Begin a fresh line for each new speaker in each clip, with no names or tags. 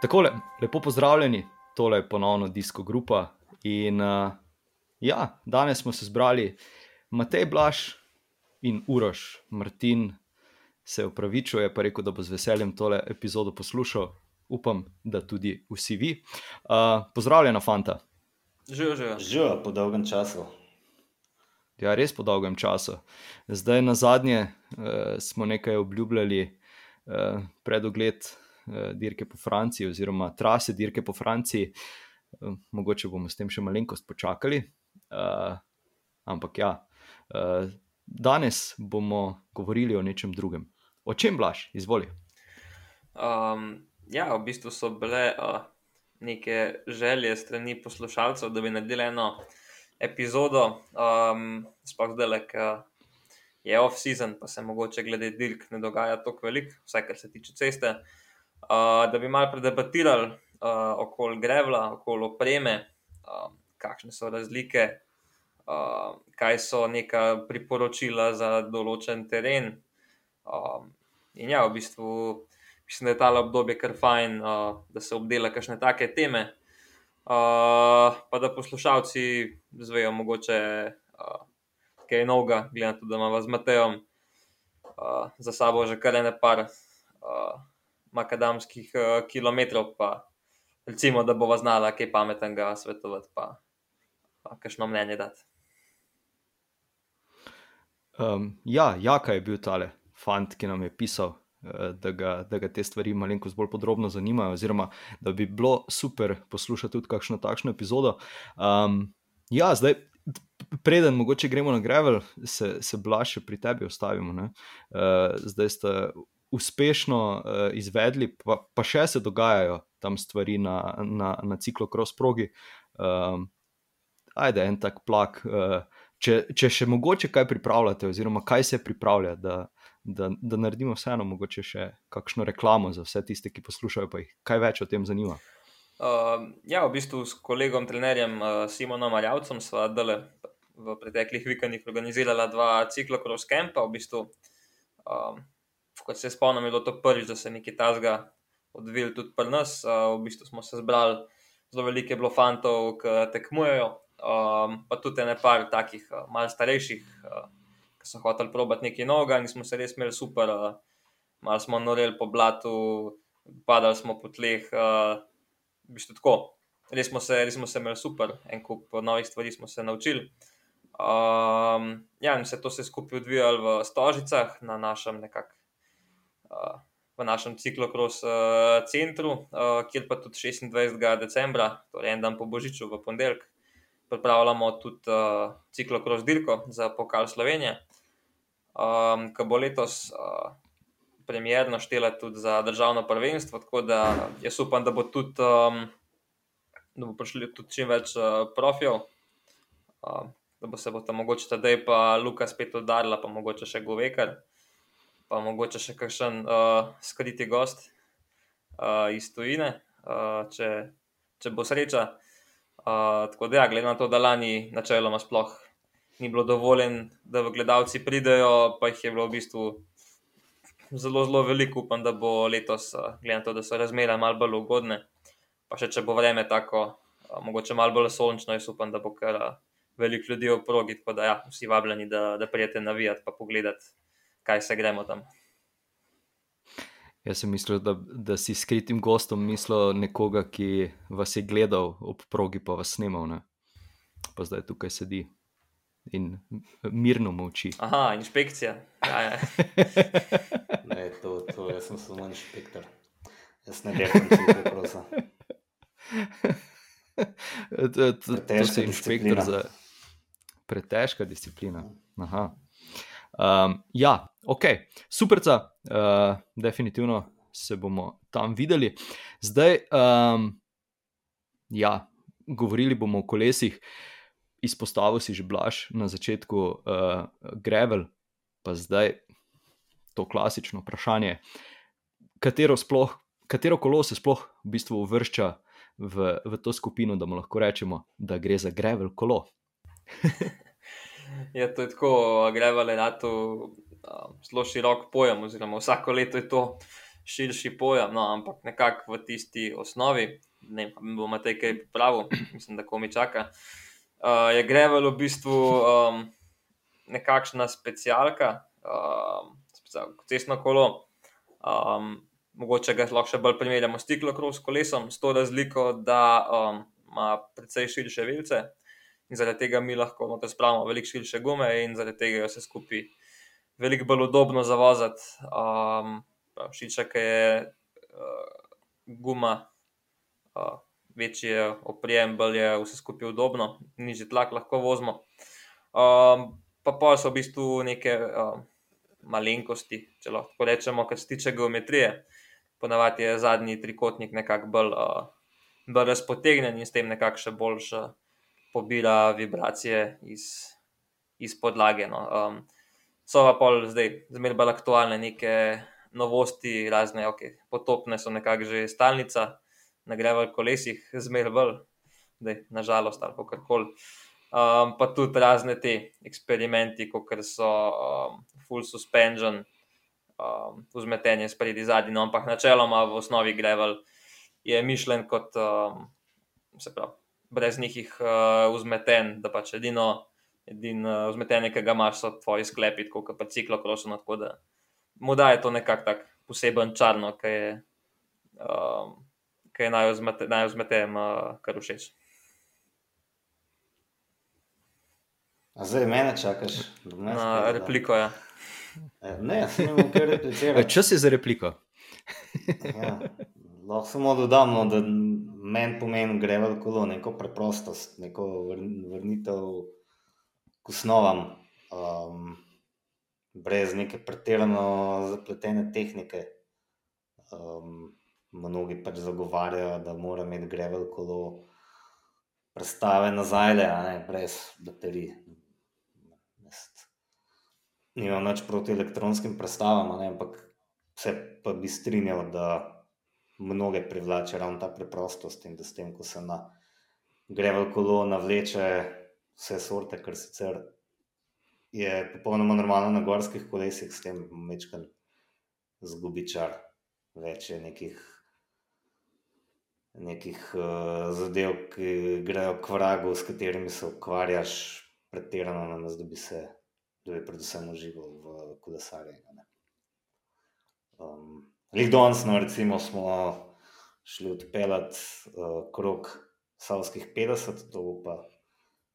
Tako le, lepo pozdravljeni, tole je ponovno Disko Grupa. In uh, ja, danes smo se zbrali, Matej Blaž in Uroš, Martin se upravičuje, pa rekel, da bo z veseljem tole epizodo poslušal. Upam, da tudi vsi vi. Uh, pozdravljena, fanta.
Živijo, živijo.
Živijo po dolgem času.
Ja, res po dolgem času. Zdaj na zadnje uh, smo nekaj obljubljali, uh, predogled uh, dirke po Franciji, oziroma trase dirke po Franciji. Uh, mogoče bomo s tem še malenkost počakali. Uh, ampak ja, danes bomo govorili o nečem drugem. O čem blaš, izvoli.
Um, ja, v bistvu so bile uh, neke želje strani poslušalcev, da bi naredili eno epizodo, um, sploh zdaj, ki je off-season, pa se mogoče glede dirk ne dogaja tako veliko, vsaj kar se tiče ceste. Uh, da bi malo predebatirali uh, okoli grevla, okoli opreme, uh, kakšne so razlike, uh, kaj so neka priporočila za določen teren. Um, in ja, v bistvu mislim, da je ta obdobje kar fajn, uh, da se obdela kakšne take teme. Uh, pa da poslušalci zvejo, mogoče uh, kaj novega, glede na to, da imamo z Matejem uh, za sabo že kar ene par uh, makadamskih uh, kilometrov, pa recimo, da bova znala kaj pametnega svetovati, pa, pa kakšno mnenje dati.
Um, ja, Jaka je bil tale fant, ki nam je pisal, uh, da, ga, da ga te stvari malenkost bolj podrobno zanimajo, oziroma da bi bilo super poslušati tudi kakšno takšno epizodo. Um, ja, zdaj, preden mogoče gremo na Grevel, se, se blaše pri tebi ostavimo. Uh, zdaj ste uspešno uh, izvedli, pa, pa še se dogajajo tam stvari na, na, na ciklokros progi. Um, ajde, en tak plak. Uh, če, če še mogoče kaj pripravljate, oziroma kaj se pripravlja, da, da, da naredimo vseeno, mogoče še kakšno reklamo za vse tiste, ki poslušajo, pa jih kaj več o tem zanima.
Uh, ja, v bistvu s kolegom, trenerjem uh, Simonom Aljavcem sva dale v preteklih vikendih organizirala dva ciklokros kampa. V bistvu, um, kot se spomnim, je bilo to prvič, da se je nekaj tasga odvil tudi pri nas. Uh, v bistvu smo se zbrali zelo velike bilo fantov, ki tekmujejo um, pa tudi ne par takih uh, malce starejših, uh, ki so hoteli probati nekaj novega in smo se res imeli super, uh, malo smo noreli po blatu, padali smo po tleh, uh, v bistvu tako. Res smo, se, res smo se imeli super, en kup novih stvari smo se naučili. Um, ja, in se to se skupaj odvijalo v Stožicah, na našem nekakšnem. V našem ciklokros uh, centru, uh, kjer pa tudi 26. decembra, torej en dan po Božiču, v ponedeljek, pripravljamo tudi uh, ciklokros dirko za pokal Slovenije, um, ki bo letos premjerno štela tudi za državno prvenstvo. Tako da jaz upam, da bo tudi, um, da bo prišli tudi čim več uh, profijev, uh, da bo se bo tam mogoče tedaj pa Luka spet udarila, pa mogoče še Govekar, pa mogoče še kakšen uh, skriti gost uh, iz tujine, uh, če, če bo sreča tako da, ja, glede na to, da lani načeloma sploh ni bilo dovoljen, da v gledalci pridejo, pa jih je bilo v bistvu zelo, zelo veliko, upam, da bo letos, glede na to, da so razmere malo bolj ugodne. Pa še če bo vreme tako, mogoče malo bolj sončno, jaz upam, da bo kar veliko ljudi v progi, tako da ja, vsi vabljeni, da, da prijete navijati pa pogledati, kaj se gremo tam.
Jaz sem mislil, da, da si skritim gostom mislil nekoga, ki vas je gledal ob progi, pa vas snimal, ne? pa zdaj tukaj sedi in mirno molči.
Aha, inšpekcija. Ja, ja.
ne, to, to jaz sem samo inšpektor. Jaz ne je to prosa.
To je inšpektor za pretežka disciplina. Aha. Um, ja, ok, super, uh, definitivno se bomo tam videli. Zdaj, um, ja, govorili bomo o kolesih, izpostavil si že blaž na začetku, uh, Grevel, pa zdaj to klasično vprašanje, katero, sploh, katero kolo se sploh v bistvu uvršča v, v to skupino, da mu lahko rečemo, da gre za Grevel kolo.
Je to tako, greva le na to zelo širok pojem, oziroma vsako leto je to širši pojem, no, ampak nekako v tisti osnovi, ne vem, bomo te kaj popravil, mislim, da komi čaka. Uh, je Grevel v bistvu um, nekakšna specialka, um, cestno kolo. Um, mogoče ga lahko še bolj primerjamo s ciklokros kolesom, s to razliko, da um, ima precej širše vilce in zaradi tega mi lahko noter spravimo veliko širše gume in zaradi tega je vse skupaj veliko bolj udobno za voziti. Um, Všeč je uh, guma, uh, večji je oprijem, bolj je vse skupaj udobno, nižji tlak lahko vozimo. Um, pa pa so v bistvu neke um, malenkosti, če lahko rečemo, kar se tiče geometrije. Ponavadi je zadnji trikotnik nekako bolj, uh, bolj razpotegnjen in s tem nekako še boljše pobira vibracije iz, iz podlage. No. Um, so pa pol zdaj zmeraj bolj aktualne neke novosti, razne, ok, potopne so nekako že stalnica, na grevel kolesih, zmeraj bolj, da je nažalost ali kar koli. Um, pa tudi razne te eksperimenti, kot so um, full suspension, um, vzmetenje spredi zadnji, no, ampak načeloma v osnovi grevel je mišljen kot, um, pravi, brez njih uh, vzmeten, da pač edino edino uh, vzmetenje, ki ga imaš, so tvoji sklepi, kot pa ciklo krošno. Tako da mu da je to nekako tak poseben čarno, ki je, um, je najvzmetem, uh, kar všeč.
A zdaj mene čakaš,
da me. Na repliko.
Ja. Ne, jaz sem imel kar replicirati.
Čas je za repliko.
ja. Lahko samo dodam, no, da meni pomeni grevel kolo, neko preprostost, neko vrnitev k osnovam, um, brez neke pretirano zapletene tehnike. Um, mnogi pač zagovarjajo, da mora imeti grevel kolo prestave nazaj, ne, brez baterij. Nimam nič proti elektronskim prestavam, ne, ampak se pa bi strinjal, da mnoge privlači ravno ta preprostost in da s tem, ko se na grevel kolo navleče vse sorte, kar sicer je popolnoma normalno na gorskih kolesih, s tem mečkan zgubi čar, več je nekih. Nekih uh, zadev, ki grejo k vragu, s katerimi se ukvarjaš, pretirano, da bi se, da bi predvsem užival v kolesarjenju. Um, Lidons, no, recimo, smo šli odpeljati uh, krok Savskih 50, to bo pa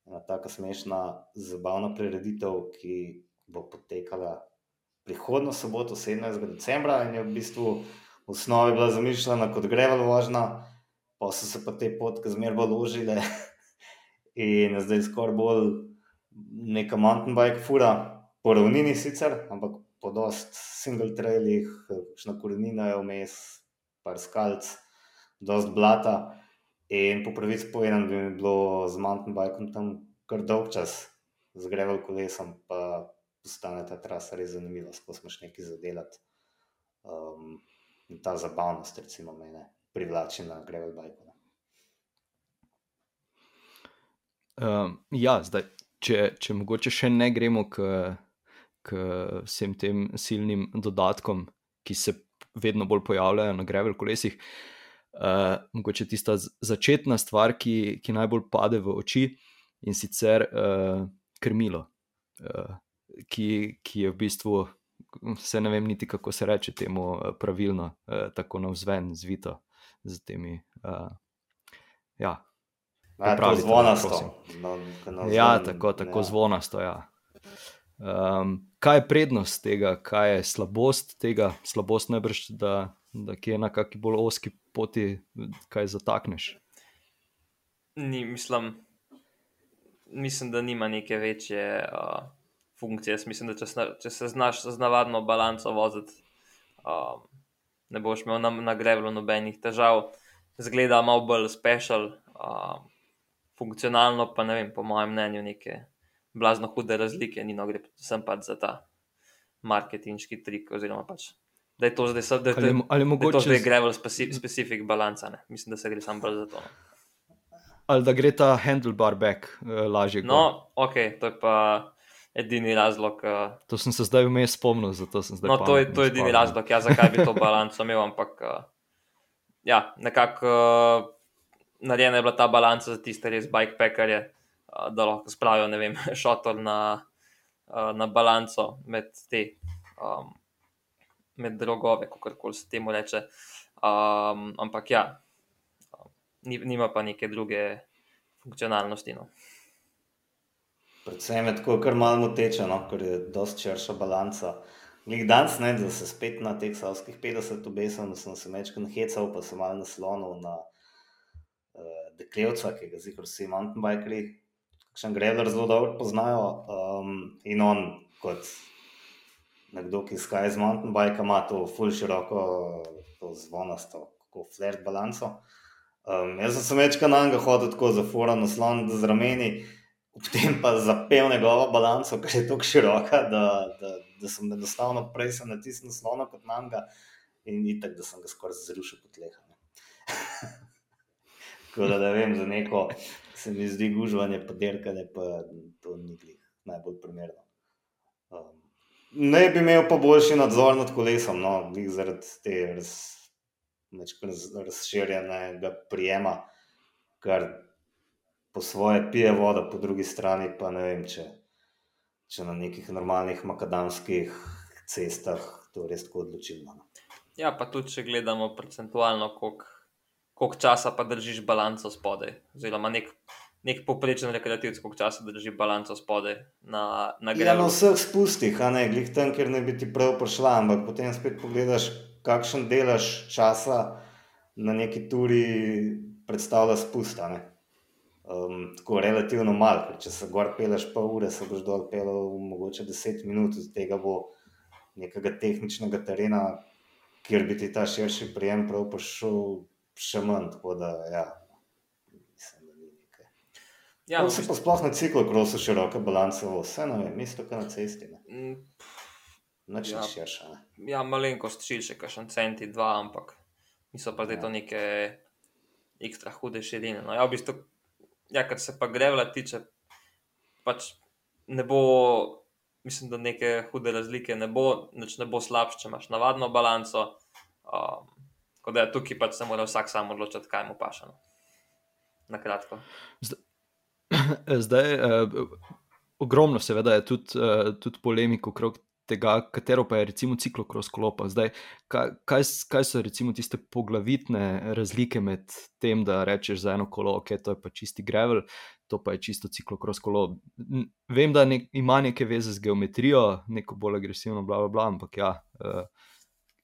ena tako smešna, zabavna prireditev, ki bo potekala prihodno soboto, 17. decembra, in je v bistvu v osnovi bila zamišljena kot grevel vožnja, pa so se pa te potke zmeraj bolj ložile in zdaj skoraj bolj neka mountain bike fura, po ravnini sicer, ampak po dost single trailih, na korenina je vmes, par skalc, dost blata. In po pravici povedano, bi mi bilo z mountain bikom tam kar dolg čas, z grevel kolesom, pa postane ta trasa res zanimiva, ko smo še nekaj zadelati. Um, in ta zabavnost, recimo, mene privlači na grevel biku.
Um, ja, zdaj, če, če mogoče še ne gremo k k vsem tem silnim dodatkom, ki se vedno bolj pojavljajo na grevel kolesih. Uh, mogoče tista začetna stvar, ki, ki najbolj pade v oči, in sicer uh, krmilo, uh, ki, ki je v bistvu, se ne vem, niti kako se reče temu pravilno, uh, tako navzven, zvito z temi. Uh, ja,
Pravi, zvonasto.
No, ja, tako, tako ja. zvonasto. Ja. Um, kaj je prednost tega, kaj je slabost tega, slabost najbrž, da, da je na kakšni bolj oski poti, kaj zatakneš?
Ni, mislim, mislim, da nima neke večje uh, funkcije. Jaz mislim, da če, sna, če se znaš z navadno balanco voziti, um, ne boš imel na, na grevlu nobenih težav. Zgleda malo bolj special, uh, funkcionalno pa ne vem, po mojem mnenju, nekaj blazno hude razlike, ni no, gre predvsem pač za ta marketinški trik. Oziroma, pač, da je to zdaj samo, da, ali, ali da je to zdaj grevel specific, specific balanca. Ne? Mislim, da se gre samo bolj za to. Ne?
Ali da gre ta handlebar back uh, lažje.
No, ok, to je pa edini razlog. Uh,
to sem se zdaj vmes spomnil, zato sem zdaj.
No, to je, to je edini razlog, ja, zakaj bi to balanco imel, ampak uh, ja, nekako uh, narejena je bila ta balanca za tiste res bikepackerje, da lahko spravijo, ne vem, šotor na, na balanco med te. Um, Med drogove, kako koli se temu reče. Um, ampak ja, nima pa neke druge funkcionalnosti. No.
Predvsem je tako, kar malo moteče, no, ker je dosti širša balanca. Nik danes ne, da se spet na teh savskih 50 obesil, da sem se večkrat hecal, pa sem malo naslonil na uh, deklevca, ki ga zikor vsi mountain bikeri, kakšen grever zelo dobro poznajo. Um, in on kot nekdo, ki skaj z mountain bike, ima to ful široko, to zvonasto, kako flirt balanco. Um, jaz sem večkrat na njega hodil tako za fora naslon z rameni potem pa zapel njegovo balanco, ker je tako široka, da, da, da sem enostavno prej se natisnil slona kot na njega in itak, da sem ga skoraj zrušil po tleh. Tako da, da vem, za neko se mi zdi gužvanje, pa dirkanje, pa to ni glih najbolj primerno. Um, ne bi imel pa boljši nadzor nad kolesom, no, zaradi te raz, razširjenega prijema, kar po svoje pije voda, po drugi strani pa ne vem, če, če na nekih normalnih makadamskih cestah to res tako odločilno. No.
Ja, pa tudi če gledamo procentualno, koliko časa pa držiš balanco spodaj, oziroma nek. Nek poprečen rekreativc, koliko časa drži balanco spodaj na, na gregu.
Ja, na vseh spustih, a ne glih tam, kjer ne bi ti prav prišla, ampak potem spet pogledaš, kakšen delaš časa na neki turi predstavlja spust. Um, tako relativno malo, ker če se gor peleš pol ure, se boš dol pelel mogoče 10 minut, od tega bo nekega tehničnega terena, kjer bi ti ta širši prijem prav prišel še manj. Tako da, ja, mislim, da ni nekaj. Ja, no, se pa sploh na ciklu krosu široke balance, vse na vem, isto kot na cesti. Ne. Noč mm, ja, širša. Ne.
Ja, malenkost širše, kakšen centi, dva, ampak niso pa zdaj ja. to neke ekstra hude širine. No, ja, v bistvu ja, kar se pa grevla tiče, pač ne bo, mislim, da neke hude razlike ne bo, nič ne bo slabše, če imaš navadno balanco. Um, tako da je tukaj pač se mora vsak sam odločiti, kaj mu paše. No. Na kratko.
Zdaj, eh, ogromno, seveda, je tudi, eh, tudi polemik okrog tega, katero pa je recimo ciklokros kolopa. Zdaj, kaj, kaj so recimo tiste poglavitne razlike med tem, da rečeš za eno kolo, ok, to je pa čisti gravel, to pa je čisto ciklokros kolo. Vem, da nek, ima neke veze z geometrijo, neko bolj agresivno, bla, bla, bla ampak ja. Uh,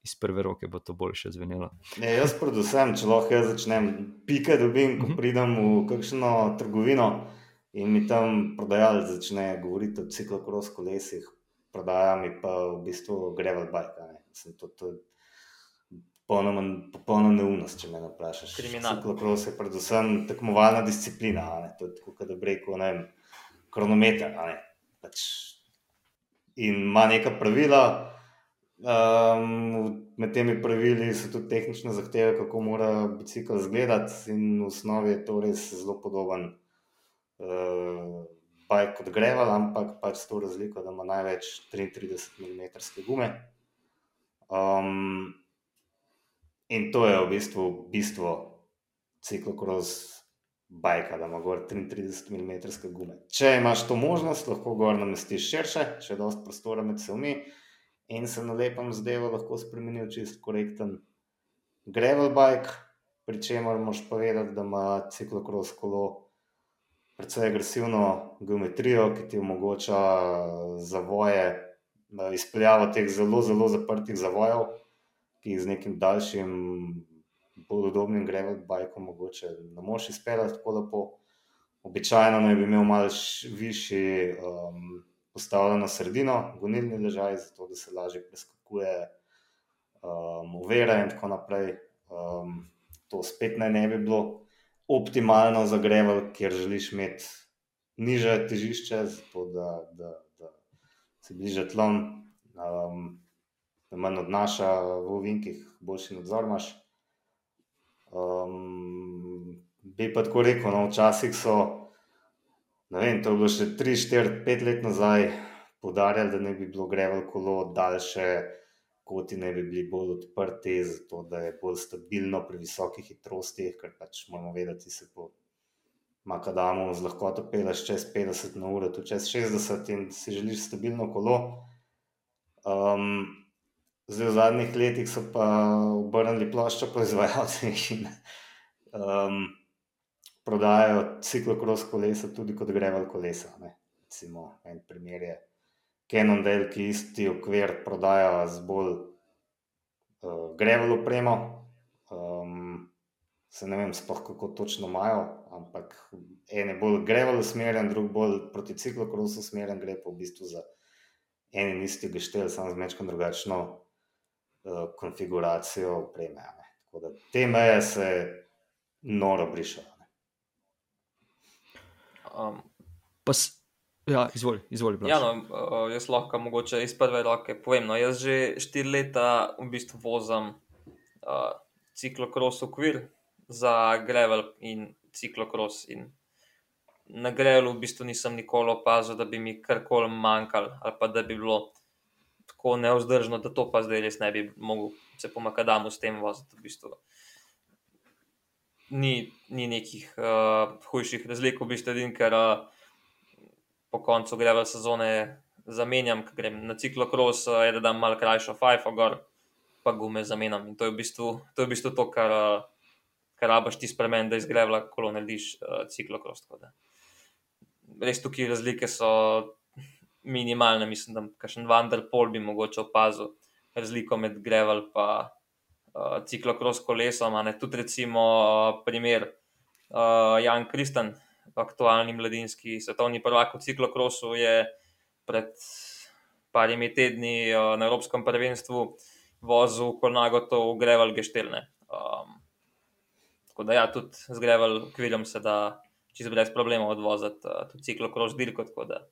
Iz prve roke bo to bolj še zvenelo.
Ne, jaz, predvsem, če lahko jaz začnem, pike dobim, ko mhm. pridem v kakšno trgovino in mi tam prodajalec začne govoriti o ciklokros kolesih, prodaja mi pa v bistvu gravel bike. Mislim, to, to je popolnoma, popolnoma neumnost, če me vprašaš. Ciklokros je predvsem tekmovalna disciplina. To je tako, da bi rekel, ne vem, kronometer. Ne? Pač, in ima neka pravila. Um, med temi pravili so tudi tehnične zahteve, kako mora bicikl izgledati, in v osnovi je to res zelo podoben uh, bike kot greval, ampak pač s to razliko, da ima največ 33 mm gume. Um, in to je v bistvu bistvo ciklokros bajka, da ima gor 33 mm gume. Če imaš to možnost, lahko gor namestiš širše, če je dosti prostora med sebami in se na lepem zdevu lahko spremeni v čist korekten gravel bike, pri čemer moš povedati, da ima ciklokros kolo precej agresivno geometrijo, ki ti omogoča zavoje, izpeljavo teh zelo, zelo zaprtih zavojev, ki jih z nekim daljšim, bolj udobnim grevel bajkom mogoče ne moš izpeljati tako lepo. Običajno naj bi imel malo višji um, postavljeno sredino, gonilni ležaj, zato da se lažje preskakuje um, uvere in tako naprej. Um, to spet naj ne bi bilo optimalno zagreval, ker želiš imeti niže težišče, zato da, da, da se bliže tlom, um, da manj odnaša v ovinkih, boljši nadzor imaš. Um, bi pa tako rekel, no, včasih so, ne vem, to je bilo še 3, 4, 5 let nazaj, podarjali, da ne bi bilo grevel kolo daljše, koti ne bi bili bolj odprti, zato da je bolj stabilno pri visokih hitrostih, ker pač moramo vedeti, se po Makadamu z lahkoto peleš čez 50 na uro, tu čez 60 in si želiš stabilno kolo. Um, zdaj v zadnjih letih so pa obrnili ploščo proizvajalci in um, prodajajo ciklokros kolesa tudi kot grevel kolesa. Ne. Recimo, en primer je Cannondale, ki isti okvir prodaja z bolj uh, grevel opremo. Um, se ne vem, spoh, kako točno imajo, ampak en je bolj grevel usmerjen, drug bolj proti ciklokrosu usmerjen, gre pa v bistvu za en in isti geštel, samo z mečkom drugačno uh, konfiguracijo opreme. Tako da te meje se noro brišajo.
Um, pa, Ja, izvoli, izvoli.
Ja, no, uh, jaz lahko mogoče iz prve roke povem. No, jaz že štiri leta v bistvu vozim uh, ciklokros okvir za Grevel in ciklokros. In na Grevelu v bistvu nisem nikoli opazil, da bi mi karkoli manjkalo ali pa da bi bilo tako neozdržno, da to pa zdaj res ne bi mogel se pomakadamo s tem voziti. V bistvu. Ni, ni nekih uh, hujših razlik, v bistvu, ker uh, po koncu greva sezone zamenjam, ker grem na ciklokros, je da dam malo krajšo fajfo gor, pa gume zamenjam. In to je v bistvu to, v bistvu to kar, kar rabaš ti spremen, da izgrevla kolo narediš uh, ciklokros. Res tukaj razlike so minimalne, mislim, da kakšen Vanderpol bi mogoče opazil razliko med greval pa uh, ciklokros kolesom, tudi recimo uh, primer uh, Jan Kristan, aktualni mladinski svetovni prvak v ciklokrosu, je pred parimi tedni uh, na Evropskem prvenstvu vozil Kornagoto v Greval Geštelne. Um, tako da, ja, tudi z Greval kviljem se da čisto brez problema odvoziti uh, tudi ciklokros dirko. Tako da,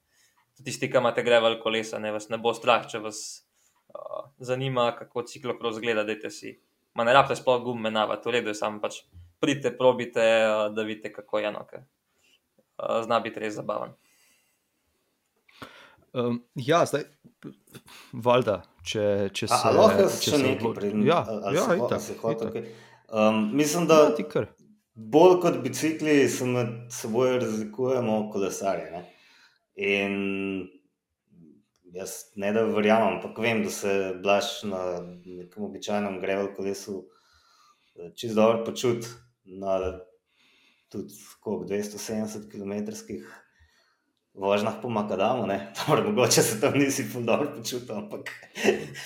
tudi tisti, ki imate Greval kolesa, ne vas ne bo strah, če vas uh, zanima, kako ciklokros gleda, dajte si. Ma ne rabite sploh gume navati, v redu je samo pač. Pridite, probite, da vidite, kako je eno. Eh, zna biti res zabaven.
Um, ja, zdaj, valjda, če, če se
lahko še nekaj pridem. Ja, ja, ja se hoče. Okay. Um, mislim, da ja, bolj kot bicikli se med seboj razlikujemo kolesarje. Ne? In jaz ne da verjamem, ampak vem, da se blaš na nekem običajnem grevel kolesu eh, čist dobro počuti tudi koliko, 270 km vožnjah po Makadamu, Torej, mogoče se tam nisi dobro počutil, ampak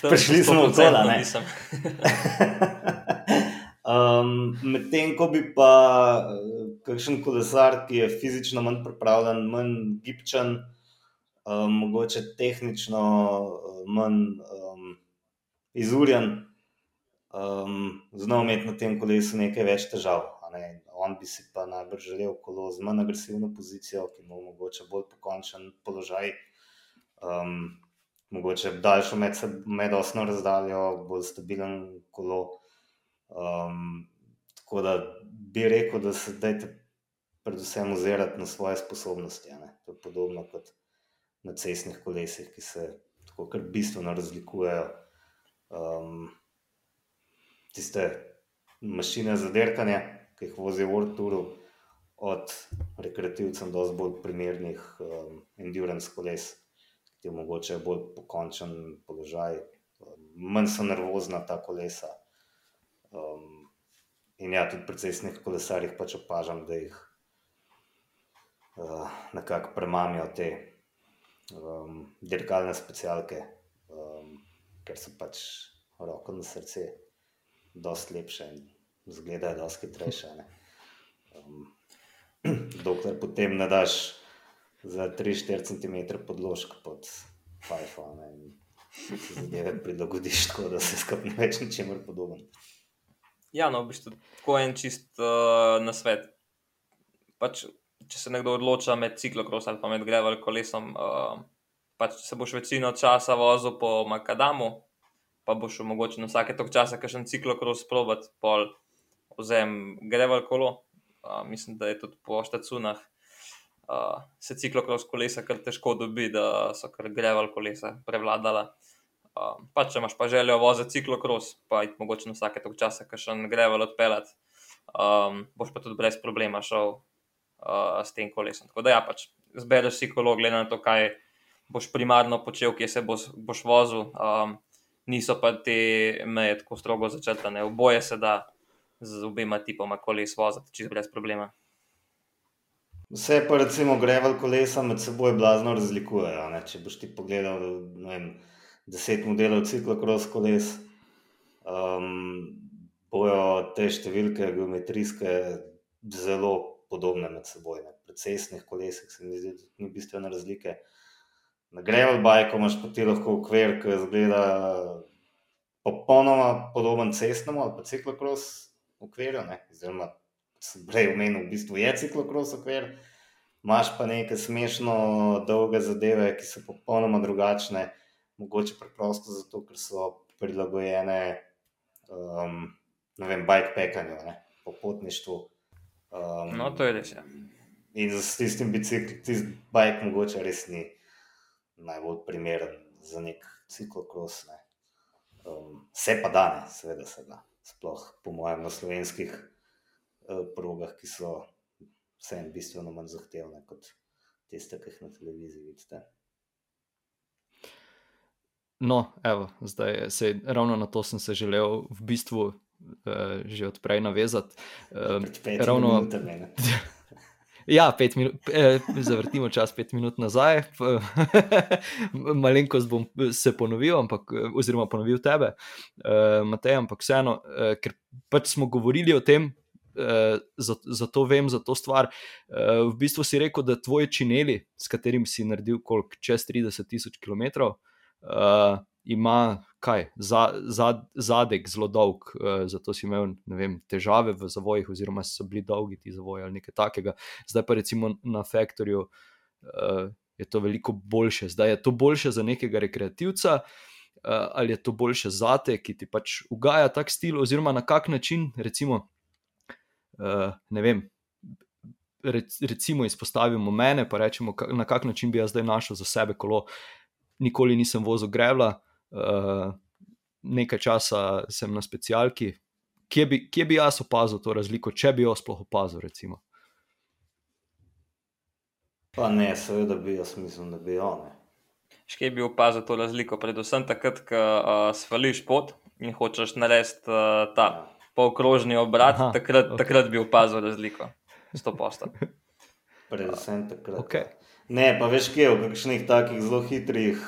prišli smo v celo. um, Medtem ko bi pa eh, kakšen kolesar, ki je fizično manj pripravljen, manj gibčen, um, mogoče tehnično eh, manj um, izurjen, um, znal imeti na tem kolesu nekaj več težav. Ne? on bi si pa najbrž želel kolo z manj agresivno pozicijo, ki mu omogoča bolj pokončen položaj, um, mogoče daljšo medosno razdaljo, bolj stabilen kolo. Um, tako da bi rekel, da se dajte predvsem ozirati na svoje sposobnosti. Ne? To je podobno kot na cestnih kolesih, ki se tako kar bistveno razlikujejo. Um, tiste mašine za dirkanje ki jih vozi v Orturu, od rekreativcev do bolj primernih um, endurance koles, ki omogočajo bolj pokončen položaj, manj so nervozna ta kolesa. Um, in ja, tudi pri cestnih kolesarjih pač opažam, da jih uh, nekako premamijo te um, dirkalne specialke, um, ker so pač roko na srce, dosti lepše. In, zgledajo dosti hitrejše. Um, dokler potem ne daš za 3-4 cm podložka pod Fajfo in se zadeve prilagodiš tako, da se skupaj ne več ničemer podoben.
Ja, no, v bistvu tako en čist uh, na svet. Pač, če se nekdo odloča med ciklokros ali pa med greval kolesom, uh, pač se boš večino časa vozil po Makadamu, pa boš mogoče na vsake tok časa kakšen ciklokros probat, pol vzem greval kolo, uh, mislim, da je tudi po štacunah uh, se ciklokros kolesa kar težko dobi, da so kar greval kolesa prevladala. Um, pa če imaš pa željo voziti ciklokros, pa jih mogoče na vsake tog časa, še ne greval odpeljati, um, boš pa tudi brez problema šel uh, s tem kolesom. Tako da ja, pač zbereš si kolo, glede na to, kaj boš primarno počel, kje se boš, boš vozil. Um, niso pa te meje tako strogo začrtane. Oboje se da z obema tipoma koles voziti, čez brez problema.
Vse pa recimo greval kolesa med seboj blazno razlikujejo. Ne? Če boš ti pogledal vem, deset modelov ciklokros koles, um, bojo te številke geometrijske zelo podobne med seboj. Ne? Pri cestnih kolesih se mi zdi, da ni bistvene razlike. Na greval bajku imaš pa ti lahko ukvir, ki izgleda popolnoma podoben cestnemu ali pa ciklokros ukvirju. Oziroma, sem prej omenil, v bistvu je ciklokros okvir, imaš pa neke smešno dolge zadeve, ki so popolnoma drugačne, mogoče preprosto zato, ker so prilagojene um, bikepekanju, popotništvu.
Um, no, to je res. Ja.
In z tistim biciklom, tisti bike, mogoče res ni najbolj primeren za nek ciklokros. Ne. Um, vse pa danes, seveda se da, sploh po mojem, na slovenskih uh, progah, ki so vseeno bistveno manj zahtevne kot tiste, ki jih na televiziji vidite.
No, evo, zdaj se ravno na to sem se želel v bistvu uh, že odprej navezati.
Um, ravno to.
Ja, pet minut, eh, zavrtimo čas, pet minut nazaj. Malenkost bom se ponovil, ampak, oziroma ponovil tebe, eh, Matej, ampak vseeno, eh, ker pač smo govorili o tem, eh, zato vem za to stvar. Eh, v bistvu si rekel, da tvoji čineli, s katerimi si naredil koliko, čez 30 tisoč km, eh, ima kaj, za, za, zadek zelo dolg, uh, zato si imel vem, težave v zavojih, oziroma so bili dolgi ti zavoji ali nekaj takega. Zdaj pa recimo na Factorju uh, je to veliko boljše. Zdaj je to boljše za nekega rekreativca. Uh, ali je to boljše za te, ki ti pač ugaja tak stil, oziroma na kak način, recimo, uh, ne vem, recimo, izpostavimo mene, pa rečemo, na kak način bi jaz zdaj našel za sebe kolo. Nikoli nisem vozil grevla, uh, nekaj časa sem na specialki. Kje bi, kje bi jaz opazil to razliko, če bi jo sploh opazil? Recimo?
Pa ne, seveda bi jaz mislil, da bi jo.
Še bi opazil to razliko, predvsem takrat, ko uh, svališ pot in hočeš narediti uh, ta ja. polkrožni obrat, Aha, takrat, okay. takrat bi opazil razliko. Sto posta.
Predvsem takrat.
Okay.
Ne, pa veš, kje v kakšnih takih zelo hitrih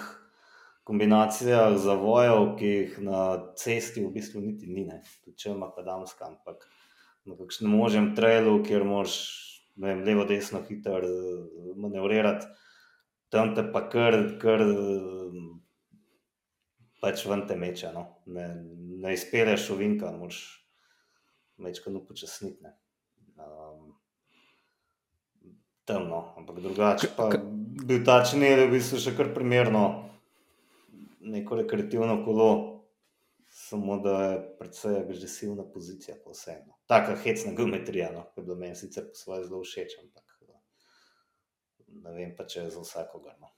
kombinacijah zavojev, ki jih na cesti v bistvu niti ni, tudi če ima kadamska, ampak na kakšnem možem trailu, kjer moš vem, levo, desno, hitro eh, manevrirati, tam te pa kar, kar pač ven te meče, no? ne, ne izpeleš ovinka, moš večkrat upočasniti. Um, temno, ampak drugače pa bil ta čini, da bi se še kar primerno neko rekreativno kolo, samo da je predvsej agresivna pozicija, pa vseeno. Taka hecna geometrija, no, ki je bila meni sicer po svoje zelo všeč, ampak ne vem pa, če je za vsakogar. No.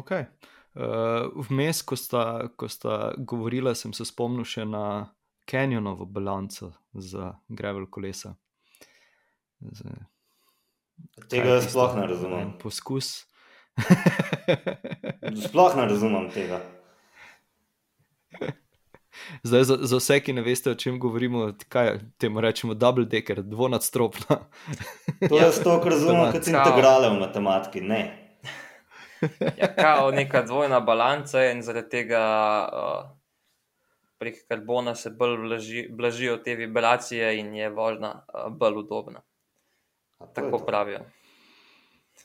Ok. Uh, vmes, ko sta, ko sta govorila, sem se spomnil še na Canyonovo balanco za Gravel kolesa.
Z, Tega sploh ne razumem.
Poskus.
Sploh ne razumem tega.
Zdaj, za, za vse, ki ne veste, o čem govorimo, kaj temu rečemo, double decker, dvonadstropna.
to je to, kar razumem, kot integrale v matematiki. Ne.
ja, kao neka dvojna balanca in zaradi tega uh, prek karbona se bolj blaži, blažijo te vibracije in je vožnja uh, bolj udobna. Tako pravijo.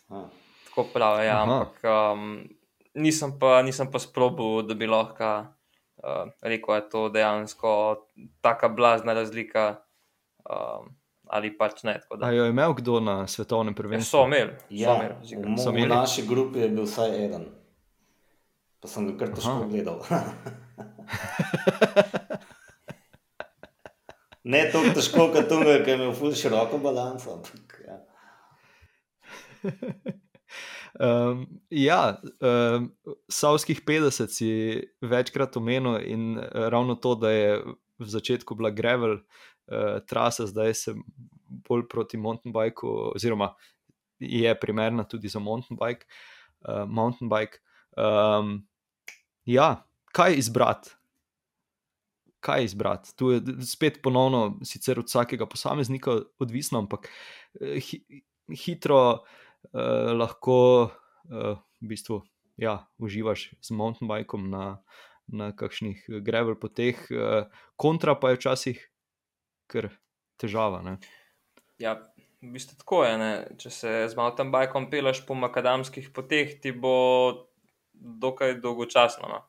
A tako pravi. Ja, ampak um, nisem pa, nisem pa sprobil, da bi lahko uh, rekel, da je to dejansko tako blazna razlika. Um, Ali pač ne.
Ali je imel kdo na svetovnem prvenstvu?
So imeli.
Ja, so imeli. V naši grupi je bil vsaj en, pa sem ga kar težko gledal. ne tako težko, kot tu, ki je imel ful široko balanco. Ampak, ja.
Um, ja, um, Savskih 50 si večkrat omenil in ravno to, da je v začetku bila Gravel uh, trasa, zdaj se bolj proti mountain bikeu, oziroma je primerna tudi za mountain bike. Uh, mountain bike. Um, ja, kaj izbrati? Kaj izbrati? Tu je spet ponovno, sicer od vsakega posameznika odvisno, ampak eh, hi, hitro uh, lahko uh, v bistvu ja, uživaš z mountain bikom na, na kakšnih gravel poteh, uh, kontra pa je včasih kar težava. Ne?
Ja, v bistvu tako je. Ne? Če se z mountain bikom peleš po makadamskih poteh, ti bo dokaj dolgočasno. No?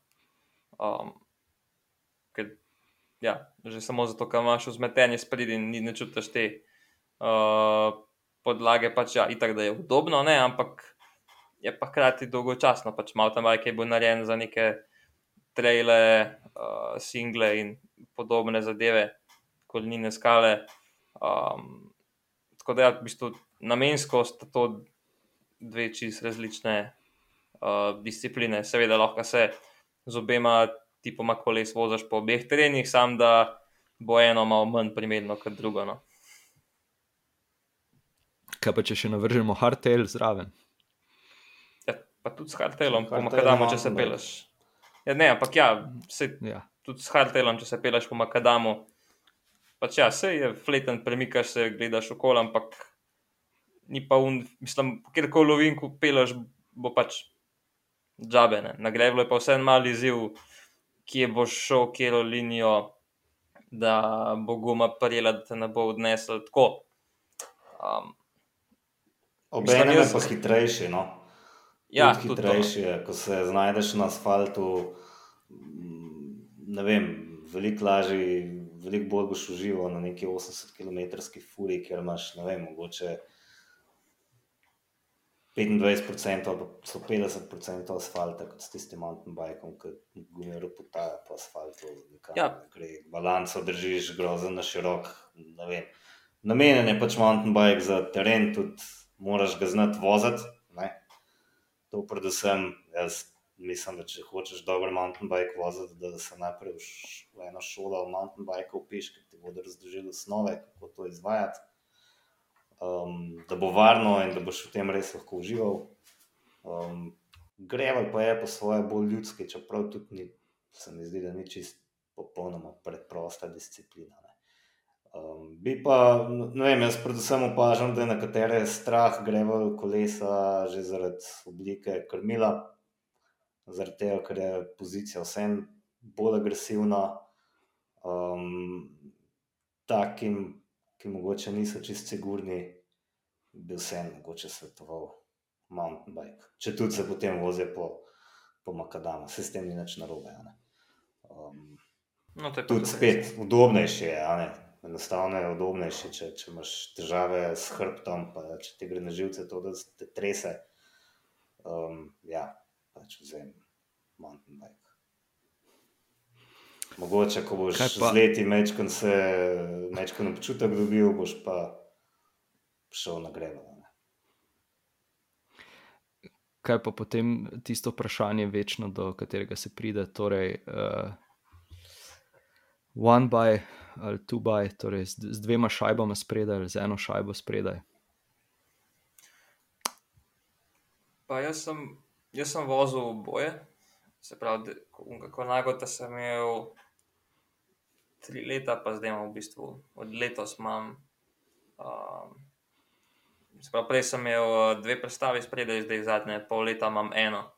Um, ker, ja, že samo zato, ker imaš vzmetenje spredje in ne čutiš te uh, podlage, pač ja, itak da je udobno, ne, ampak je pa hkrati dolgočasno. Pač malo tam je bil narejen za neke traile, uh, single in podobne zadeve, kolnine skale. Um, tako da, ja, v bistvu, namensko sta to dve čist različne uh, discipline, seveda lahko se z obema tipoma koles voziš po obeh terenih, sam da bo eno malo manj primerno kot drugo. No.
Kaj pa če še navržemo hardtail zraven?
Ja, pa tudi s hardtailom, po makadamu, če se peleš. Ja, ne, ampak ja, se, ja. tudi s hardtailom, če se peleš po makadamu. Pač ja, se je fleten, premikaš se, gledaš okoli, ampak ni pa un, mislim, kjerkoli lovim, ko peleš, bo pač džabe. Ne. Na grebu je pa vse en mali izziv, kje boš šel, kje je linijo, da bo guma prijela, da te ne bo odnesel tako. Um,
Obenem je pa hitrejši. No? Ja, hitrejši je, ko se znajdeš na asfaltu. Ne vem, veliko lažje, veliko bolj boš užival na neki 80 km furi, ker imaš, ne vem, mogoče. 25% ali pa 50% asfalta, kot s tistim mountain bikom, ki gumijo potaja po asfaltu. Ja. Balanco držiš grozen na širok. Namenjen je pač mountain bike za teren, tudi moraš ga znati voziti. To predvsem, jaz mislim, da če hočeš dobro mountain bike voziti, da se najprej v eno šolo mountain bike upiš, ker ti bodo razložili osnove, kako to izvajati um, da bo varno in da boš v tem res lahko užival. Um, Grevel pa je po svoje bolj ljudski, čeprav tudi ni, se mi zdi, da ni čist popolnoma preprosta disciplina. Um, bi pa, ne vem, jaz predvsem opažam, da je nekatere strah grevel kolesa že zaradi oblike krmila, zaradi tega, ker je pozicija vsem bolj agresivna. Um, takim ki mogoče niso čist sigurni, bi vsem mogoče svetoval mountain bike. Če tudi se potem vozijo po, po Makadamu, se s tem ni več narobe. Um, no, tudi spet udobnejše je. Enostavno je udobnejše, če, če imaš težave s hrbtom, pa če ti gre na živce, to da te trese. Um, ja, pač vzem mountain bike. Mogoče, ko boš z leti mečkam se, mečkam občutek dobil, boš pa šel na grebo.
Kaj pa potem tisto vprašanje, večno, do katerega se pride, torej uh, one by ali by, torej z, z dvema šajbama spredaj ali z eno šajbo spredaj.
Pa jaz sem, jaz sem vozil boje, se pravi, kako nagota sem imel tri leta, pa zdaj imam v bistvu od letos. Imam, um, pravi, prej sem imel uh, dve predstavi, spredaj, zdaj zadnje pol leta imam eno.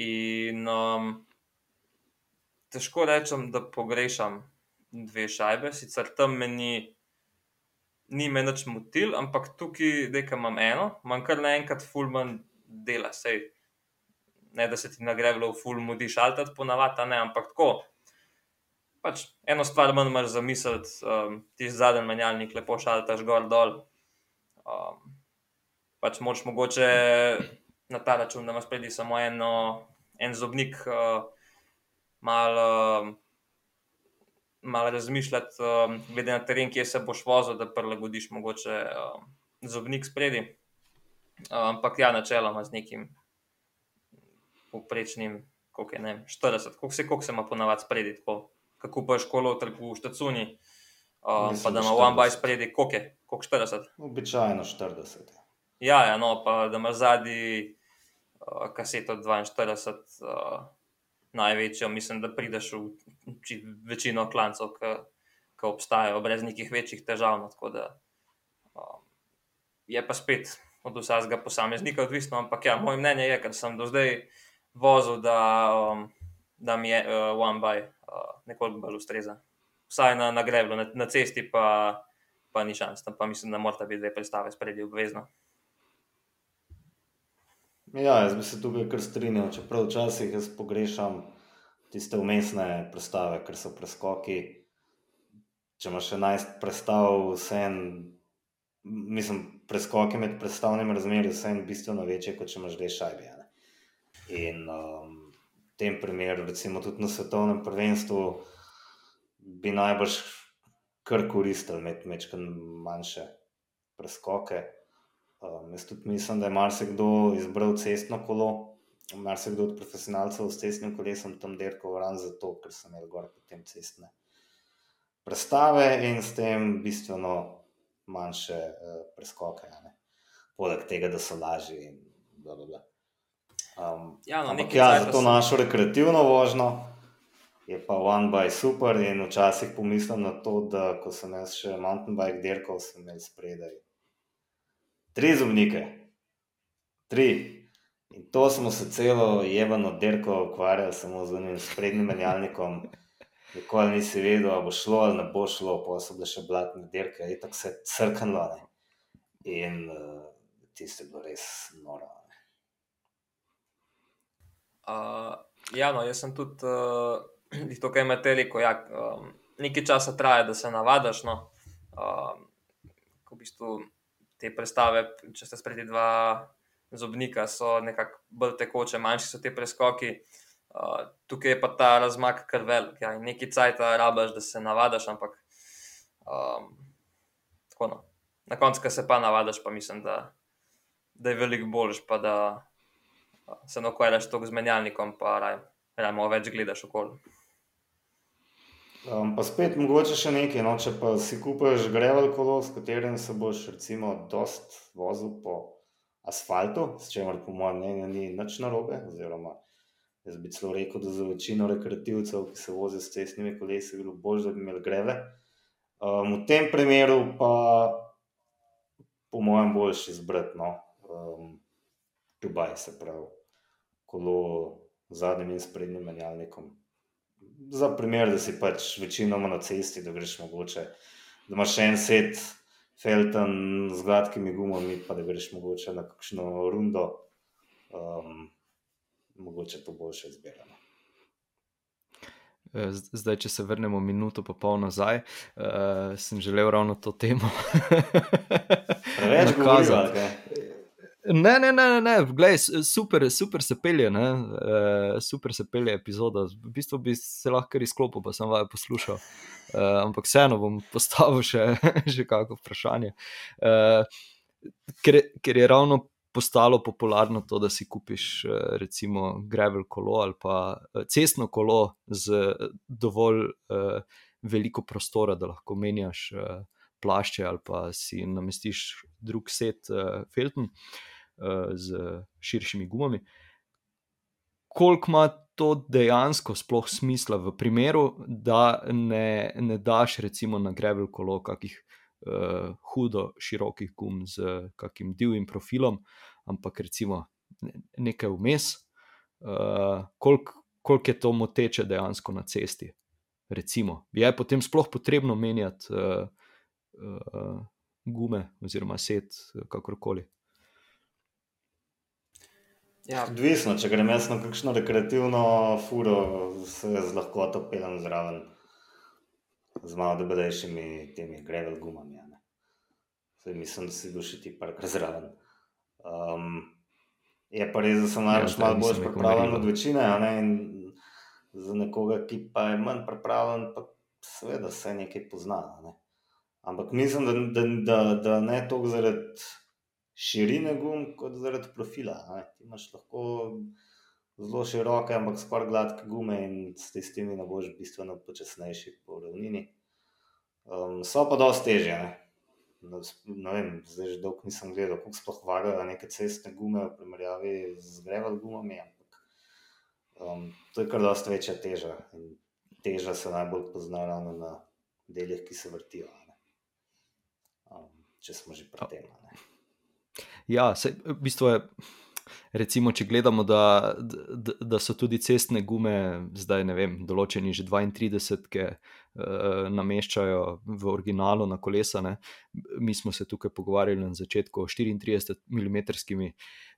In um, težko rečem, da pogrešam dve šajbe, sicer tam meni. Ni me več motil, ampak tukaj, da imam eno, manj kar naenkrat, fulman dela, sej ne da se ti nagrajuje v full moodi šaltat, ponavadi, ne, ampak tako. Pač eno stvar manj imaš za misel, um, ti zadnji menjalnik lepo šaltaš gor dol. Um, pač moč mogoče na ta račun, da imaš predi samo eno, en zobnik, uh, malo uh, mal razmišljati, uh, glede na teren, kje se boš vozil, da prilagodiš mogoče uh, zobnik spredi. ampak ja, načeloma z nekim poprečnim, koliko je ne, 40, koliko se, koliko se ima ponavadi spredi, tako, kako pa je školo v štacuni, um, pa da ima one by spredi, koliko je, koliko 40.
Običajno 40.
Ja, ja no, pa da ima zadnji uh, kaseto 42, uh, največjo, mislim, da prideš v večino klancov, ki obstajajo, brez nekih večjih težav. No, da, um, je pa spet od vsakega posameznika odvisno, ampak ja, moje mnenje je, ker sem do zdaj vozil, da, um, da mi je uh, one by uh, nekoliko bolj ustreza. Vsaj na, na grebu, na, na cesti pa, pa ni šans, tam pa mislim, da morata biti dve predstave spredi obvezno.
Ja, jaz bi se tukaj kar strinjal, čeprav včasih jaz pogrešam tiste umestne predstave, ker so preskoki. Če imaš 11 predstav, vse en, mislim, preskoki med predstavnimi razmeri, vse en bistveno večje, kot če imaš dve šajbe. In um, v tem primeru, recimo tudi na svetovnem prvenstvu, bi najbrž kar koristil mečkaj manjše preskoke. Um, jaz tudi mislim, da je marsikdo izbral cestno kolo, marsikdo od profesionalcev s cestnim kolesom tam dirkal ran zato, ker sem imel gor potem cestne prestave in s tem bistveno manjše uh, preskoke. Poleg tega, da so lažji in bla bla bla. Um,
ja, no,
ampak ja, za to našo rekreativno vožnjo je pa one by super in včasih pomislim na to, da ko sem jaz še mountain bike dirkal, sem imel spredaj tri zobnike, tri. In to smo se celo jebano derko ukvarjali, samo z unim sprednjim menjalnikom. Nikoli nisi vedel, ali bo šlo ali ne bo šlo, pa so bile še blatne derke, in tako se je crknilo. Ne? In uh, tiste bilo res noro.
Uh, ja, no, jaz sem tudi uh, tukaj med teliko. Ja, um, nekaj časa traja, da se navadiš. No. Um, v bistvu, te predstave, če ste spredi dva zobnika, so nekako bolj tekoče, manjši so ti preskoki. Uh, tukaj je pa ta razmak kar velik. Ja, Nekaj cajt rabaš, da se navadiš, ampak um, tako no. Na koncu, ko se pa navadiš, pa mislim, da, da je veliko boljš, pa da se ne ukvarjaš toliko z menjalnikom, pa rajmo več gledaš okoli.
Um, pa spet mogoče še nekaj, no, če pa si kupiš grevel kolo, s katerim se boš recimo dost vozil po asfaltu, s čemer po mojem mnenju ni nič narobe, oziroma jaz bi celo rekel, da za večino rekreativcev, ki se vozijo s cestnimi kolesi, bi bilo bolj, da bi imeli greve. Um, v tem primeru pa po mojem boljš izbrati, no, um, Dubaj se pravi, kolo z zadnjim in sprednjim menjalnikom za primer, da si pač večinoma na cesti, da greš mogoče, da imaš en set felten z gladkimi gumami, pa da greš mogoče na kakšno rundo, um, mogoče to boljše izbirano.
Eh, zdaj, če se vrnemo minuto, pa pol nazaj, uh, sem želel ravno to temo.
Preveč kazati.
Ne, ne, ne, ne, Glej, super, super se pelje, uh, super se pelje epizoda. V bistvu bi se lahko izklopil, pa sem vaju poslušal. Uh, ampak vseeno bom postavil še, še kakšno vprašanje. Uh, ker, ker je ravno postalo popularno to, da si kupiš recimo gravel kolo ali pa cestno kolo z dovolj uh, veliko prostora, da lahko menjaš. Uh, Plašče, ali pa si namestiš drug set, uh, Felton. Uh, z širšimi gumami. Koliko ima to dejansko sploh smisla v primeru, da ne, ne daš recimo na grevel kolo kakih uh, hudo širokih gum z kakim divjim profilom, ampak recimo nekaj vmes, uh, koliko kolik je to moteče dejansko na cesti. Recimo, je potem sploh potrebno menjati uh, uh, gume oziroma set, kakorkoli.
Ja. Odvisno, če grem jaz na kakšno rekreativno furo, se z lahkoto pelem zraven, z malo debelejšimi temi grevel gumami. Zdaj mislim, da si duši ti parkrat zraven. Um, je pa res, da sem najbolj ja, malo bolj pripravljen od večine, ne? in za nekoga, ki pa je manj pripravljen, pa seveda se nekaj pozna. Ne? Ampak mislim, da, da, da, da ne toliko zaradi širine gum, kot zaradi profila. Ne. Ti imaš lahko zelo široke, ampak skoraj gladke gume in s tistimi ne boš bistveno počasnejši po ravnini. Um, so pa dosti težje. Ne. Ne vem, zdaj že dolgo nisem gledal, kako sploh vagajo neke cestne gume v primerjavi z greval gumami, ampak um, to je kar dosti večja teža. In teža se najbolj pozna ravno na delih, ki se vrtijo. Um, če smo že pri tem.
Ja, se, v bistvu je. Recimo, če gledamo, da, da, da so tudi cestne gume, zdaj ne vem, določeni že 32, ki uh, nameščajo v originalu na kolesa. Ne. Mi smo se tukaj pogovarjali na začetku o 34 mm,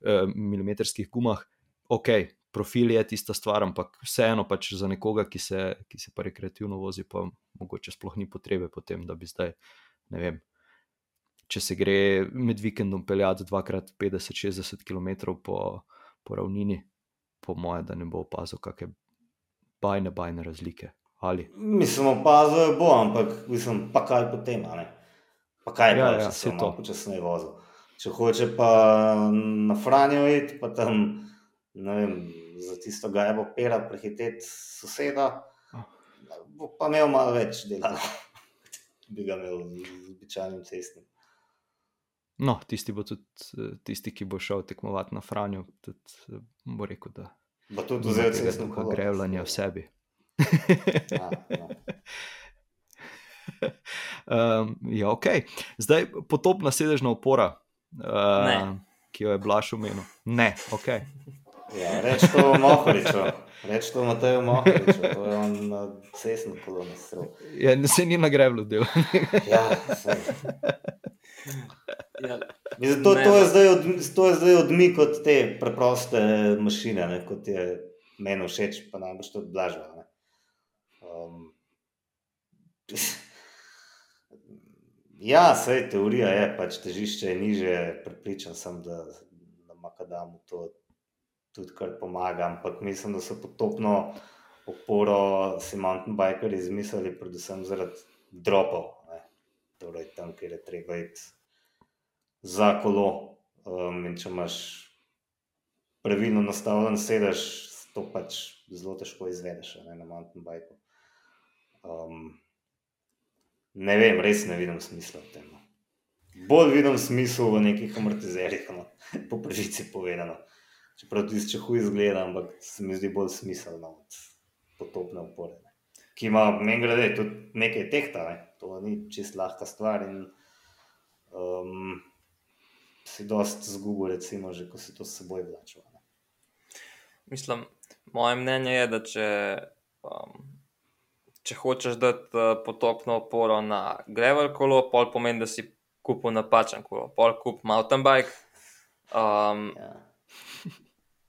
uh, mm gumah. Ok, profil je tista stvar, ampak vseeno pač za nekoga, ki se, ki se pa rekreativno vozi, pa mogoče sploh ni potrebe potem, da bi zdaj, ne vem če se gre med vikendom peljati 2x50-60 km po, po ravnini, po moje, da ne bo opazil kakšne bajne, bajne razlike. Ali?
Mislim, opazil bo, ampak mislim, pa kaj potem, ne? pa kaj ja, pa, ja, če se to počasneje vozi. Če hoče pa na Franjo iti, pa tam, ne vem, za tisto gajbo pera prehiteti soseda, oh. bo pa imel malo več dela, bi ga imel z običajnim cestnim.
No, tisti bo tudi tisti, ki bo šel tekmovati na Franju, tudi eh, bo rekel, da
bo tudi zelo zelo
zelo grevljanje v sebi.
ja, ja.
um, ja, ok. Zdaj potopna sedežna opora, uh, ki jo je Blaž omenil. Ne, ok.
Ja, reč to v Mohoriču. Reč to Matejo Mohoriču. To je on na cestno kolono.
Ja, se ni na grevlu del.
ja, se. Ja. Mislim, to, je zdaj od, to je zdaj odmik od te preproste mašine, ne, kot je meni všeč, pa najbolj to odblažva. Um, ja, vse teorija je, pač težišče je niže, pripričan sem, da na Makadamu to tudi kar pomaga, ampak mislim, da so potopno oporo si mountain bikeri izmislili, predvsem zaradi dropov. Torej, tam, kjer je treba iti za kolo. Um, če imaš pravilno nastavljen sedež, to pač zelo težko izvedeš ne, na mountain bikeu. Um, ne vem, res ne vidim smisla v tem. No. Bolj vidim smisel v nekih amortizerjih, no, po pravici povedano. Čeprav ti če huj izgleda, ampak se mi zdi bolj smiselno od potopne opore. Ne. Ki ima, meni gre, tudi nekaj tehta, ne. to ni čist lahka stvar. In, um, si dosti zgubil, recimo, že ko si to s seboj vlačil.
Mislim, moje mnenje je, da če, um, če hočeš dati uh, potopno oporo na grevel kolo, pol pomeni, da si kupil napačen kolo, pol kup mountain bike. Um, ja.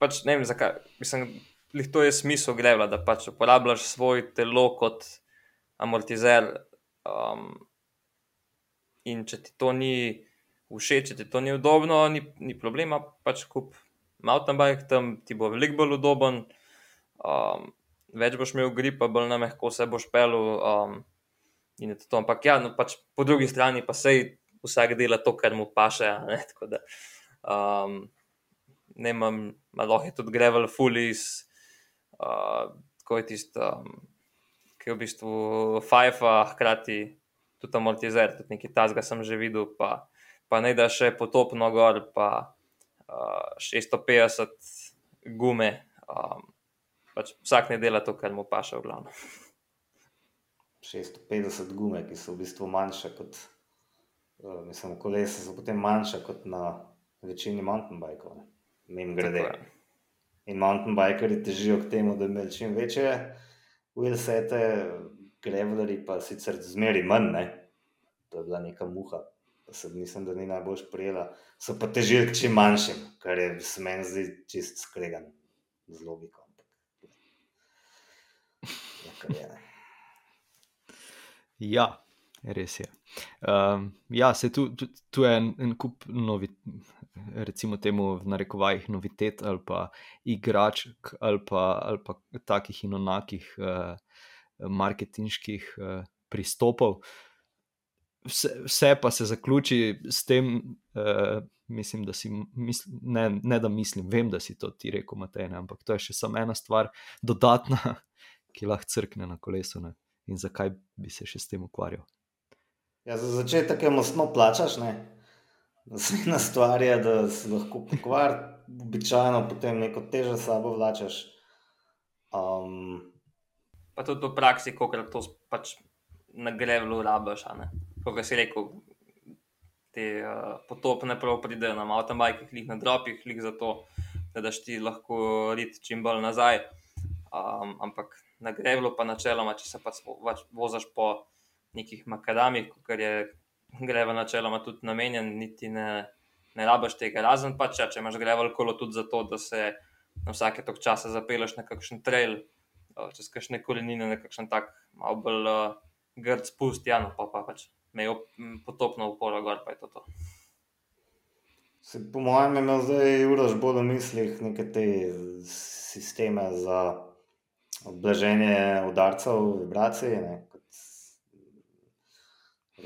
pač ne vem, zakaj. Mislim, to je smisel grevla, da pač uporabljaš svoj telo kot amortizer. Um, in če ti to ni všeč, če ti to ni udobno, ni, ni problema, pač kup mountain bike, tam ti bo veliko bolj udoben, um, več boš imel gripa, bolj na mehko se boš pelil. Um, in je to. Ampak ja, no, pač po drugi strani pa sej vsak dela to, kar mu paše. Ne, da um, ne imam, malo je tudi grevel, fulis, uh, tako je tisto, um, ki je v bistvu fajfa, hkrati tudi amortizer, tudi nekaj tazga sem že videl. Pa, pa ne da še potopno gor, pa uh, 650 gume. Um, pač vsak ne dela to, kar mu paše v glavno.
650 gume, ki so v bistvu manjše kot, uh, mislim, kolesa so potem manjše kot na večini mountain bikov, mem grede. In mountain bikeri težijo k temu, da imeli čim večje wheelsete, graveleri pa sicer zmeri manj, ne? to je bila neka muha se mislim, da ni najbolj prijela, so pa težili čim manjšim, kar je se meni zdi čist skregan z logiko. Ja,
ja, res je. Um, ja, se tu, tu, tu je en, en kup novi, recimo temu v narekovajih novitet ali pa igračk ali pa, ali pa takih in onakih uh, marketinških uh, pristopov. Vse, vse pa se zaključi s tem, uh, mislim, da si, misl, ne, ne da mislim, vem, da si to ti rekel, Matej, ne, ampak to je še samo ena stvar, dodatna, ki lahko crkne na kolesu. Ne. In zakaj bi se še s tem ukvarjal?
Ja, za začetek je mostno plačaš, ne. Naslednja stvar je, da se lahko pokvari, običajno potem neko težo sabo vlačaš. Um,
pa tudi v praksi, kako to pač na grevlu rabiš. Kot si rekel, te uh, potopne prav pridejo na avtomobajkih, jih na dropih, jih zato, da daš ti lahko rit čim bolj nazaj. Um, ampak na grevlu pa načeloma, če se pač voziš po nekih makadamih, ker je greva načeloma tudi namenjen, niti ne, ne rabiš tega. Razen pa če, če imaš grevel kolo tudi zato, da se na vsake tok časa zapeleš na kakšen trail, čez kakšne korenine, na kakšen tak malo bolj uh, grd spust, ja, no pa, pa pač me potopno uporo gor, pa je to. to.
Se, po mojem, ima zdaj Urož bolj v mislih neke te sisteme za oblaženje udarcev, vibracij. Ne,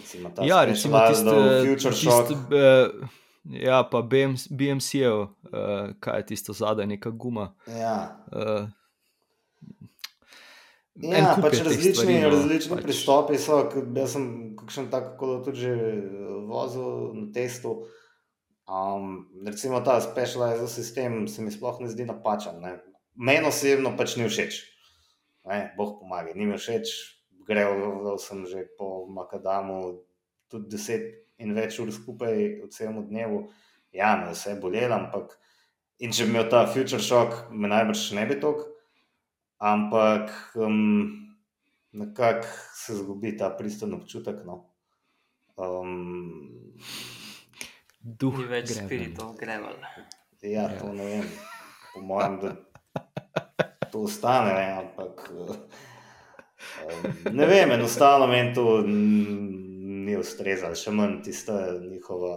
recimo,
ja, recimo tiste, Future Shock. Tiste, uh, ja, pa BMC-jev, uh, eh, kaj je tisto zadaj, neka guma.
Ja. Uh, Ja, pač različni, stvari, no, različni pač. pristopi so. Jaz sem kakšen tak, kot tudi že vozil na testu. Um, recimo ta specialized sistem se mi sploh ne zdi napačen. Meni osebno pač ni všeč ne, boh pomaga, ni mi všeč, gremo sem že po Makadamu, tudi deset in več ur skupaj v celem dnevu. Ja, me vse bolelo, ampak in če bi imel ta future shock, me najbrž ne bi tok, ampak um, nekako se zgubi ta pristen občutek. No. Um,
Duh je več spiritov, gremo.
Ja, to ne vem. Po mojem, da to ostane, ne, ampak ne vem, enostavno meni to ni ustrezalo, še manj tista njihova,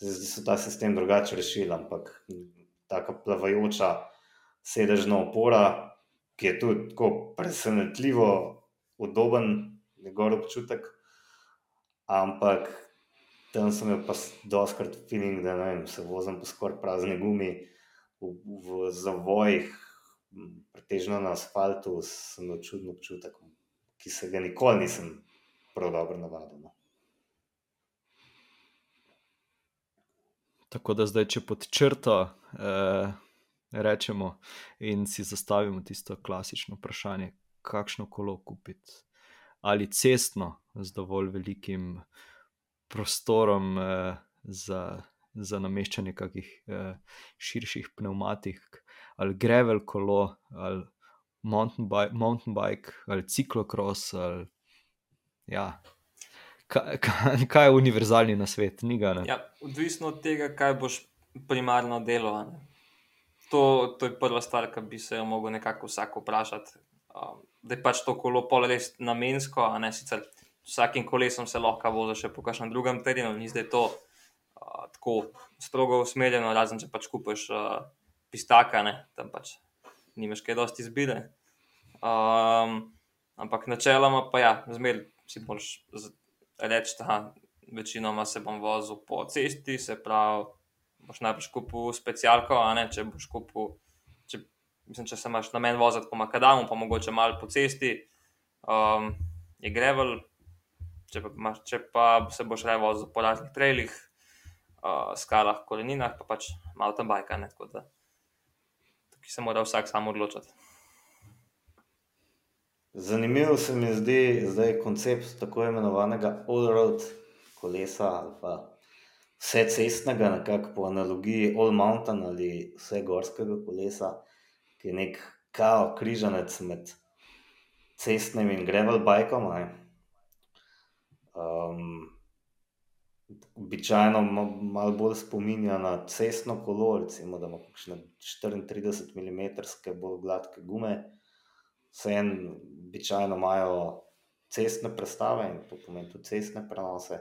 zdaj so ta sistem drugače rešili, ampak tako plavajoča sedežna opora, ki je tudi tako presenetljivo udoben, njegov občutek, ampak tam sem imel pa doskrat feeling, da vem, se vozim po skoraj prazni gumi v, v zavojih, pretežno na asfaltu, sem imel čudno občutek, ki se ga nikoli nisem prav dobro navadil. No.
Tako da zdaj, če pod črto eh, rečemo in si zastavimo tisto klasično vprašanje, kakšno kolo kupiti. Ali cestno, z dovolj velikim prostorom eh, za, za nameščanje kakih eh, širših pneumatik, ali gravel kolo, ali mountain bike, mountain bike ali ciklokros. Ali, ja. kaj, kaj, kaj je univerzalni na svet?
Ja, odvisno od tega, kaj boš primarno delo. To, to je prva stvar, ki bi se jo lahko nekako vsak vprašati. Um, da je pač to kolo pol res namensko, a ne sicer vsakim kolesom se lahko vozi še po kakšnem drugem terenu, ni zdaj to uh, tako strogo usmerjeno, razen če pač kupiš uh, pistaka, ne? tam pač nimaš kaj dosti izbire. Um, ampak načeloma pa ja, zmeraj si boš reči, da večinoma se bom vozil po cesti, se pravi, boš najprej kupil specialko, a ne če boš kupil. Če, mislim, če se imaš na meni voziti po Makadamu, pa mogoče malo po cesti, um, je grevel. Če pa, imaš, če pa se boš raje vozil po raznih trailih, uh, skalah, koreninah, pa pač malo tam bajka. Ne, ki se mora vsak sam odločiti.
Zanimivo se mi zdi zdaj koncept tako imenovanega all-road kolesa ali pa vse cestnega, nekako po analogiji all-mountain ali vse gorskega kolesa, ki je nek kao križanec med cestnim in gravel bajkom. Um, običajno malo bolj spominja na cestno kolo, recimo, da ima 34 mm bolj gladke gume. Vse en, običajno imajo cestne prestave in to pomeni tudi cestne prenose.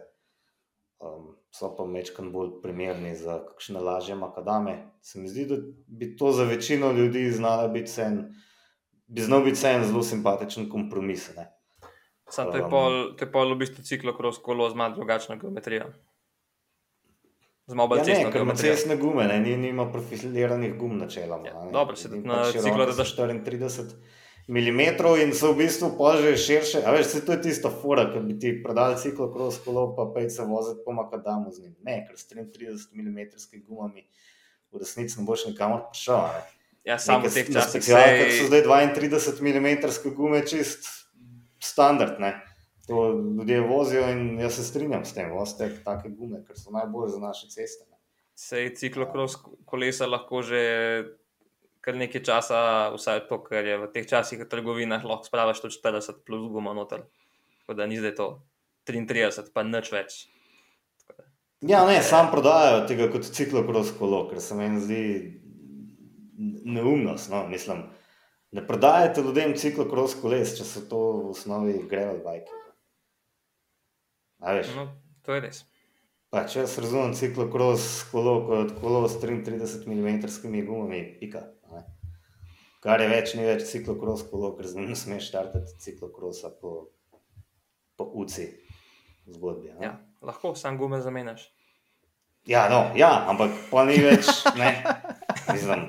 Um, so pa mečkan bolj primerni za kakšne lažje makadame. Se mi zdi, da bi to za večino ljudi znalo biti en, bi znal biti en zelo simpatičen kompromis. Ne?
Sam to je pol, to je pol v bistvu ciklokros kolo z malo drugačno geometrijo. Z malo bolj
Ja,
cestno
ker
geometrijo.
cestne gume, ne, ni, nima profiliranih gum načeloma.
Ja,
ne.
dobro, se na
ono, da so 34 mm in so v bistvu pože širše. A veš, se to je tista fura, ki bi ti prodali ciklo kroz kolo, pa pej se voziti po makadamu z njim. Ne, ker s 33 mm gumami v resnici ne boš nikamor prišel. Ne.
Ja, samo v teh časih
specialkah
se
so zdaj 32 mm gume čist standard. Ne. To ljudje vozijo in jaz se strinjam s tem, vozite take gume, ker so najbolj za naše ceste. Ne.
Sej ciklokros kolesa lahko že kar nekaj časa, vsaj to, kar je v teh časih v trgovinah, lahko spraviš tudi 40 plus guma noter. Tako da ni zdaj to 33, pa nič več. Da-
Ja, ne, sam prodajajo tega kot ciklokros kolo, ker se meni zdi neumnost. No, mislim, ne prodajate ljudem ciklokros koles, če so to v osnovi gravel bike. A veš,
No, to je res.
pa če jaz razumem ciklokros kolo kot kolo s 33 mm gumami, pika. ne. Kar je več, ni več ciklokros kolo, ker z njim ne smeš štartati ciklokrosa po, po uci zgodbi. ne.
Ja, lahko sam gume zamenjaš.
Ja, no, ja, ampak pa ni več, ne, mislim.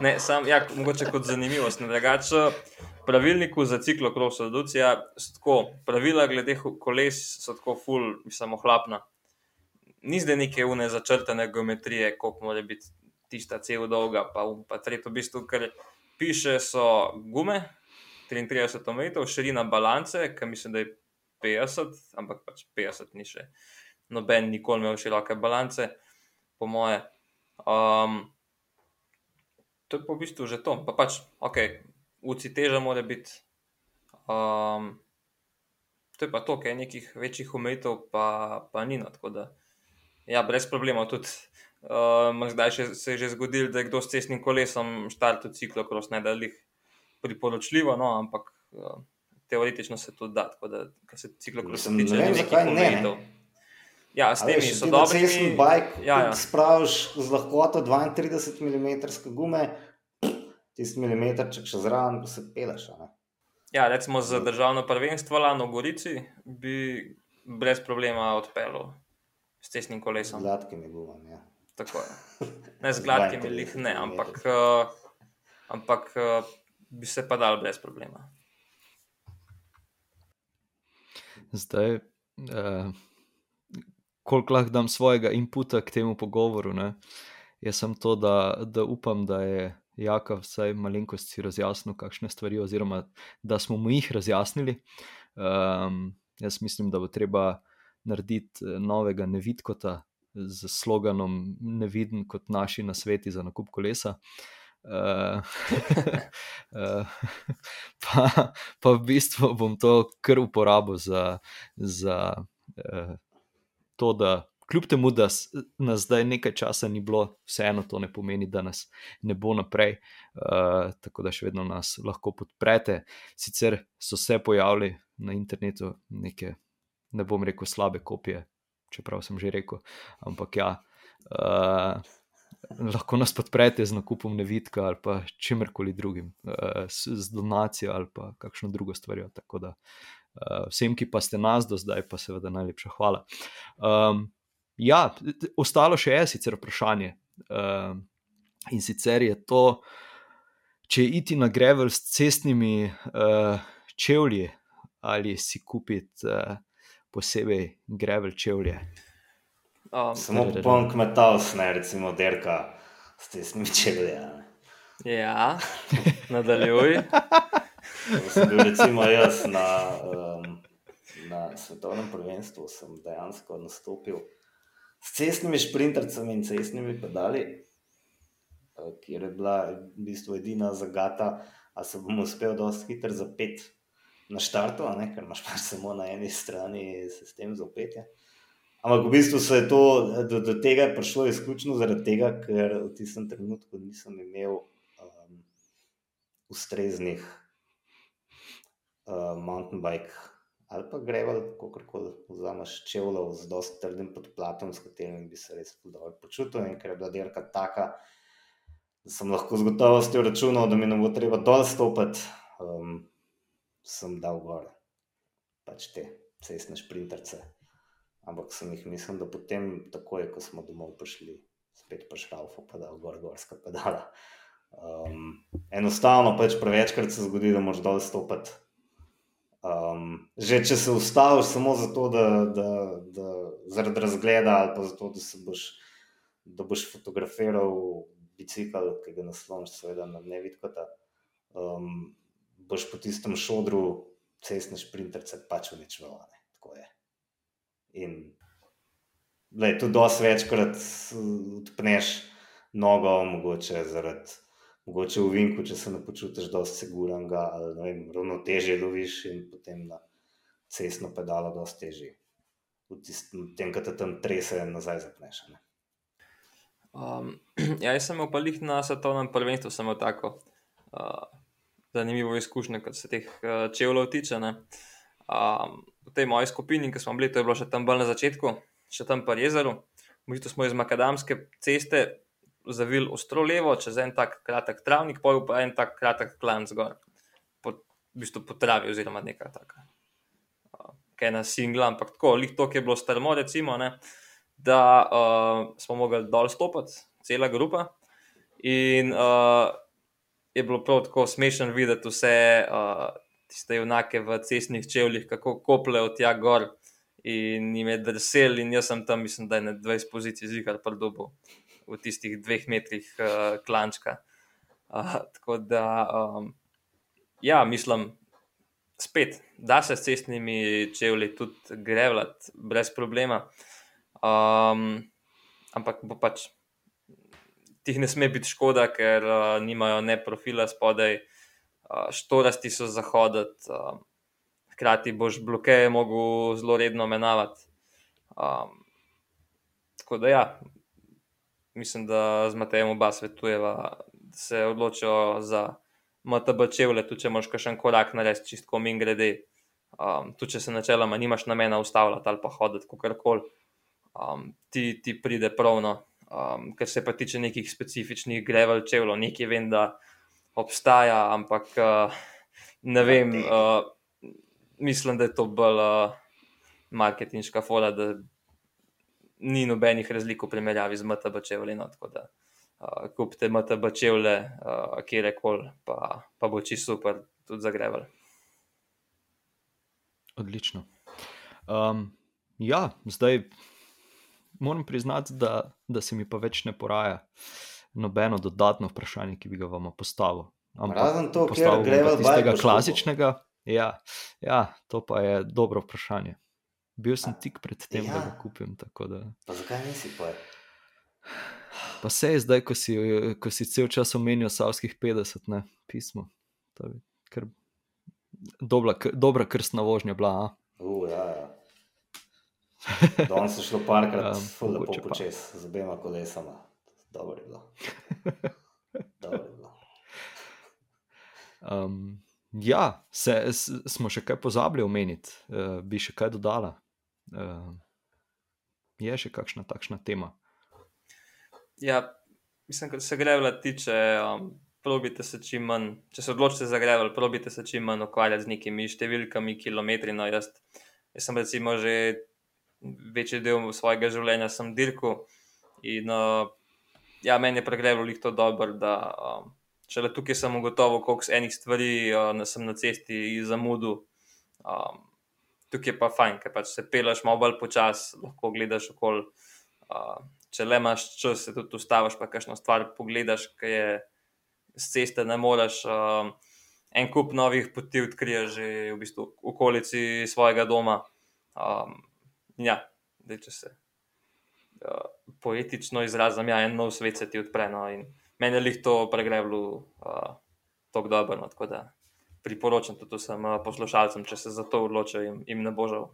Ne, sam, ja, mogoče kot zanimivost. ne, Drugače, v pravilniku za ciklokros reducija so tako, pravila glede koles so tako ful, mislim, ohlapna. Ni zdaj neke une začrtane geometrije, koliko mora biti tista cel dolga, pa um, pa tretje v bistvu, ker piše so gume, 33 metrov, širina balance, ki mislim, da je 50, ampak pač 50 ni še. Noben nikoli imel široke balance, po moje. Um, to je pa v bistvu že to. Pa pač, ok, uci teža mora biti. Um, to je pa to, kaj nekih večjih omejitev pa, pa ni. No, tako da, ja, brez problema tudi. Um, zdaj še, se je že zgodilo, da je kdo s cestnim kolesom štartil ciklokros, ne da je lih priporočljivo, no, ampak uh, teoretično se tudi da. Tako da, kar se ciklokrosa tiče,
ne vem, zakaj ne, ne.
Ja, s
A
temi
veš,
so
ti na
dobri.
cestni bike
Ja, ja.
spraviš z lahkoto 32 mm gume, tisti milimetrček še zraven, pa se peleš. a ne.
Ja, recimo za državno prvenstvo lano v Gorici bi brez problema odpeljal s cestnim
Z
kolesom.
gladkimi gumami. Ja.
Tako je. Ne z gladkimi,
32
lih ne, ampak, uh, ampak uh, bi se pa dal brez problema.
Zdaj, uh, koliko lahko dam svojega inputa k temu pogovoru. Ne? Jaz sem to, da, da upam, da je Jaka vsaj malenkost si razjasnil kakšne stvari, oziroma da smo mu jih razjasnili. Um, jaz mislim, da bo treba narediti eh, novega nevidkota z sloganom Neviden kot naši na sveti za nakup kolesa. Uh, uh, pa, pa v bistvu bom to kar uporabil za, za uh, to, da kljub temu, da nas zdaj nekaj časa ni bilo, vseeno to ne pomeni, da nas ne bo naprej. Uh, tako da še vedno nas lahko podprete. Sicer so se pojavili na internetu neke, ne bom rekel, slabe kopije, čeprav sem že rekel, ampak ja. Uh, lahko nas podprete z nakupom nevidka ali pa čemkoli drugim, s, z donacijo ali pa kakšno drugo stvarjo. Tako da uh, vsem, ki pa ste nas do zdaj, pa seveda najlepša hvala. Um, ja, ostalo še je sicer vprašanje. Um, in sicer je to, če iti na grevel s cestnimi uh, čevlji ali si kupiti uh, posebej grevel čevlje.
Um,
Samo popoln kmetalc, ne recimo derka s testnimi čevlji.
ja, nadaljuj.
Sem bil recimo jaz na, um, na svetovnem prvenstvu, sem dejansko nastopil s cestnimi šprintercami in cestnimi pedali, eh, kjer je bila v bistvu edina zagata, a se bom uspel dosti hitro zapet na štartu, ne, ker imaš pač samo na eni strani sistem za opetje. Ampak v bistvu se je to, do, do tega je prišlo izključno zaradi tega, ker v tistem trenutku nisem imel um, ustreznih uh, mountain bike ali pa grevel, kako koli vzameš čevljev z dosti trdim podplatom, s katerim bi se res dobro počutil. In ker je bila dirka taka, da sem lahko z gotovostjo računal, da mi ne bo treba dol stopiti, um, sem dal gor pač te cestne šprinterce. Ampak sem jih mislil, da potem, takoj, ko smo domov prišli, spet pa šraufo, pa da gor, gorska pedala. Um, enostavno pač prevečkrat se zgodi, da moraš dol stopiti. Um, že če se ustaviš samo zato, da, da, da zaradi razgleda ali pa zato, da se boš, da boš fotografiral bicikl, ki ga nasloniš, seveda na nevidkota, um, boš po tistem šodru cestne šprinterce pač v nič veljane. Tako je. In je to dosti večkrat odpneš nogo, mogoče zaradi mogoče v Vinku, če se ne počutiš dosti segurnega, ali vem, ravno teže loviš in potem na cestno pedalo dosti teže. V tem, kar te tam trese, nazaj zapneš.
Um, ja, jaz sem jih na svetovnem prvenstvu, samo tako uh, zanimivo izkušnjo, kar se teh uh, čevljev tiče. Um, v tej moji skupini, ki smo bili, to je bilo še tam bolj na začetku, še tam pa jezeru. Mi smo iz makadamske ceste zavil ostro levo, čez en tak kratek travnik, pojjo pa en tak kratek klan zgor, po, v bistvu po travi oziroma nekaj takega. Kaj na singla, ampak tako, lih to, ki je bilo strmo, recimo, ne, da uh, smo mogli dol stopiti, cela grupa. In uh, je bilo prav tako smešno videti vse uh, tiste junake v cestnih čevljih, kako kopljejo tja gor. In jim je drsel, in jaz sem tam, mislim, da je na 20 pozicij zihar predobil v tistih dveh metrih uh, klančka. Uh, tako da, um, ja, mislim, spet, da se s cestnimi čevlji tudi grevljati brez problema. Um, ampak bo pač. Tih ne sme biti škoda, ker uh, nimajo ne profila spodaj, uh, štorasti so zahoditi, uh, hkrati boš blokeje mogel zelo redno menavati. Um, tako da, ja, mislim, da z Matejem oba svetujeva, da se odločijo za MTB čevlje, tudi če moš še en korak narediti, čistko min grede. Um, tudi če se načeloma nimaš namena ustavljati ali pa hoditi, kako koli, um, ti, ti pride pravno. Um, ker se pa tiče nekih specifičnih grevel čevljev, nekaj vem, da obstaja, ampak uh, ne vem, uh, mislim, da je to bolj uh, marketinška fola, da ni nobenih razlik v primerjavi z MTB čevlji. No, tako da uh, kupite MTB čevlje, uh, kjer koli, pa, pa bo čisto super, tudi zagreval.
Odlično. Um, ja, zdaj moram priznati, da, da se mi pa več ne poraja nobeno dodatno vprašanje, ki bi ga vam postavil.
Razen to, kar gremo od
tega klasičnega. Ja, ja, to pa je dobro vprašanje. Bil sem tik pred tem, ja. da ga kupim. Da...
Zakaj nisi poje?
Pa se je zdaj, ko si, ko si cel čas omenil Savskih 50, ne pismo. Kar, dobra, dobra krstna vožnja bila.
Uh, ja, ja. Danes je šlo parkrat, um, lepo počes, z obema kolesama. Dobro je bilo. Dobro je bilo.
Um, ja, se, s, smo še kaj pozabili omeniti, uh, bi še kaj dodala je še kakšna takšna tema?
Ja, mislim, da se grevla tiče, um, probite se čim manj, če se odločite za grevla, probite se čim manj ukvarjati z nekimi številkami, kilometri. No, jaz, jaz sem recimo že večji del svojega življenja sem dirkal in uh, ja, meni je pregrevalo jih to dobro, da um, šele tukaj sem ugotovil, koliko enih stvari uh, sem na cesti zamudil. Um, tukaj je pa fajn, ker pač se peleš malo bolj počasi, lahko gledaš okoli. Uh, če le imaš čas, se tudi ustaviš, pa kakšno stvar pogledaš, ki je z ceste, ne moreš. Uh, en kup novih poti odkriješ že v bistvu v okolici svojega doma. Um, ja, da če se uh, poetično izrazim, ja, en nov svet se ti odpre. No, meni je lih to pregrevalo uh, tako dobro. No, tako da priporočam tudi vsem eh, poslušalcem, če se za to odločijo, jim, jim ne bo žal.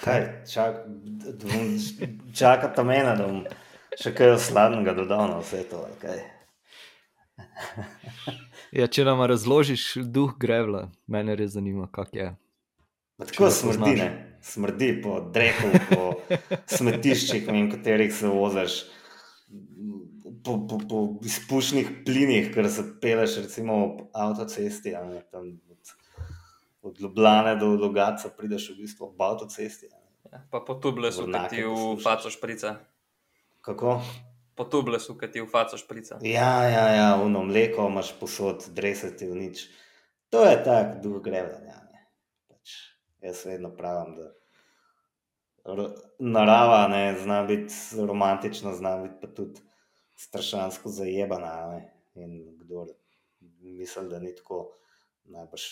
Kaj, čak, čaka ta mena, da bom še kaj osladnega dodal na vse to.
ja, če nam razložiš duh grevla, mene res zanima, kak je.
Tako smrdi, ne? smrdi po dreku, po smetiščih, v katerih se voziš po, po, po izpušnih plinih, ker se peleš, recimo, po avtocesti, ali tam od od Ljubljana do Logaca prideš v bistvu po avtocesti. ne.
Ja, pa po tublesu, ki ti v faco šprica.
Kako?
Po tublesu, ki ti v faco šprica.
Ja, ja, ja, uno mleko imaš posod, dresati v nič. To je tak duh grevanja. ne. Pač, jaz vedno pravim, da narava ne, zna biti romantična, zna biti pa tudi strašansko zajebana. Ne. In kdo misli, da ni tako, najbrž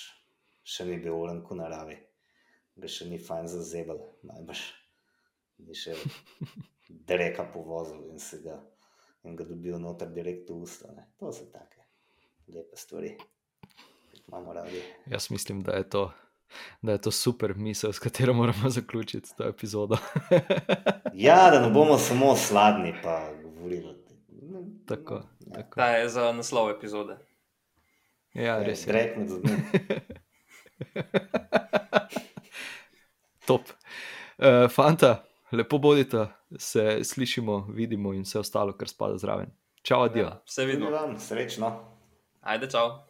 še ni bil uren v naravi, ga še ni fajn zazebal, najbrž ni še dreka povozil in se ga in ga dobil noter direkt v usta. Ne. To so take lepe stvari, ki jih imamo radi.
Jaz mislim, da je to, da je to super misel, s katero moramo zaključiti to epizodo.
Ja, da ne bomo samo sladni, pa govorili.
Tako,
ja.
tako.
Ta je za naslov epizode.
Ja, res je.
Drek med zobmi.
Top. Uh, fanta, lepo bodite, se slišimo, vidimo in vse ostalo, kar spada zraven. Čau, adijo.
Ja, vse vidimo.
vam, srečno.
Ajde, čau.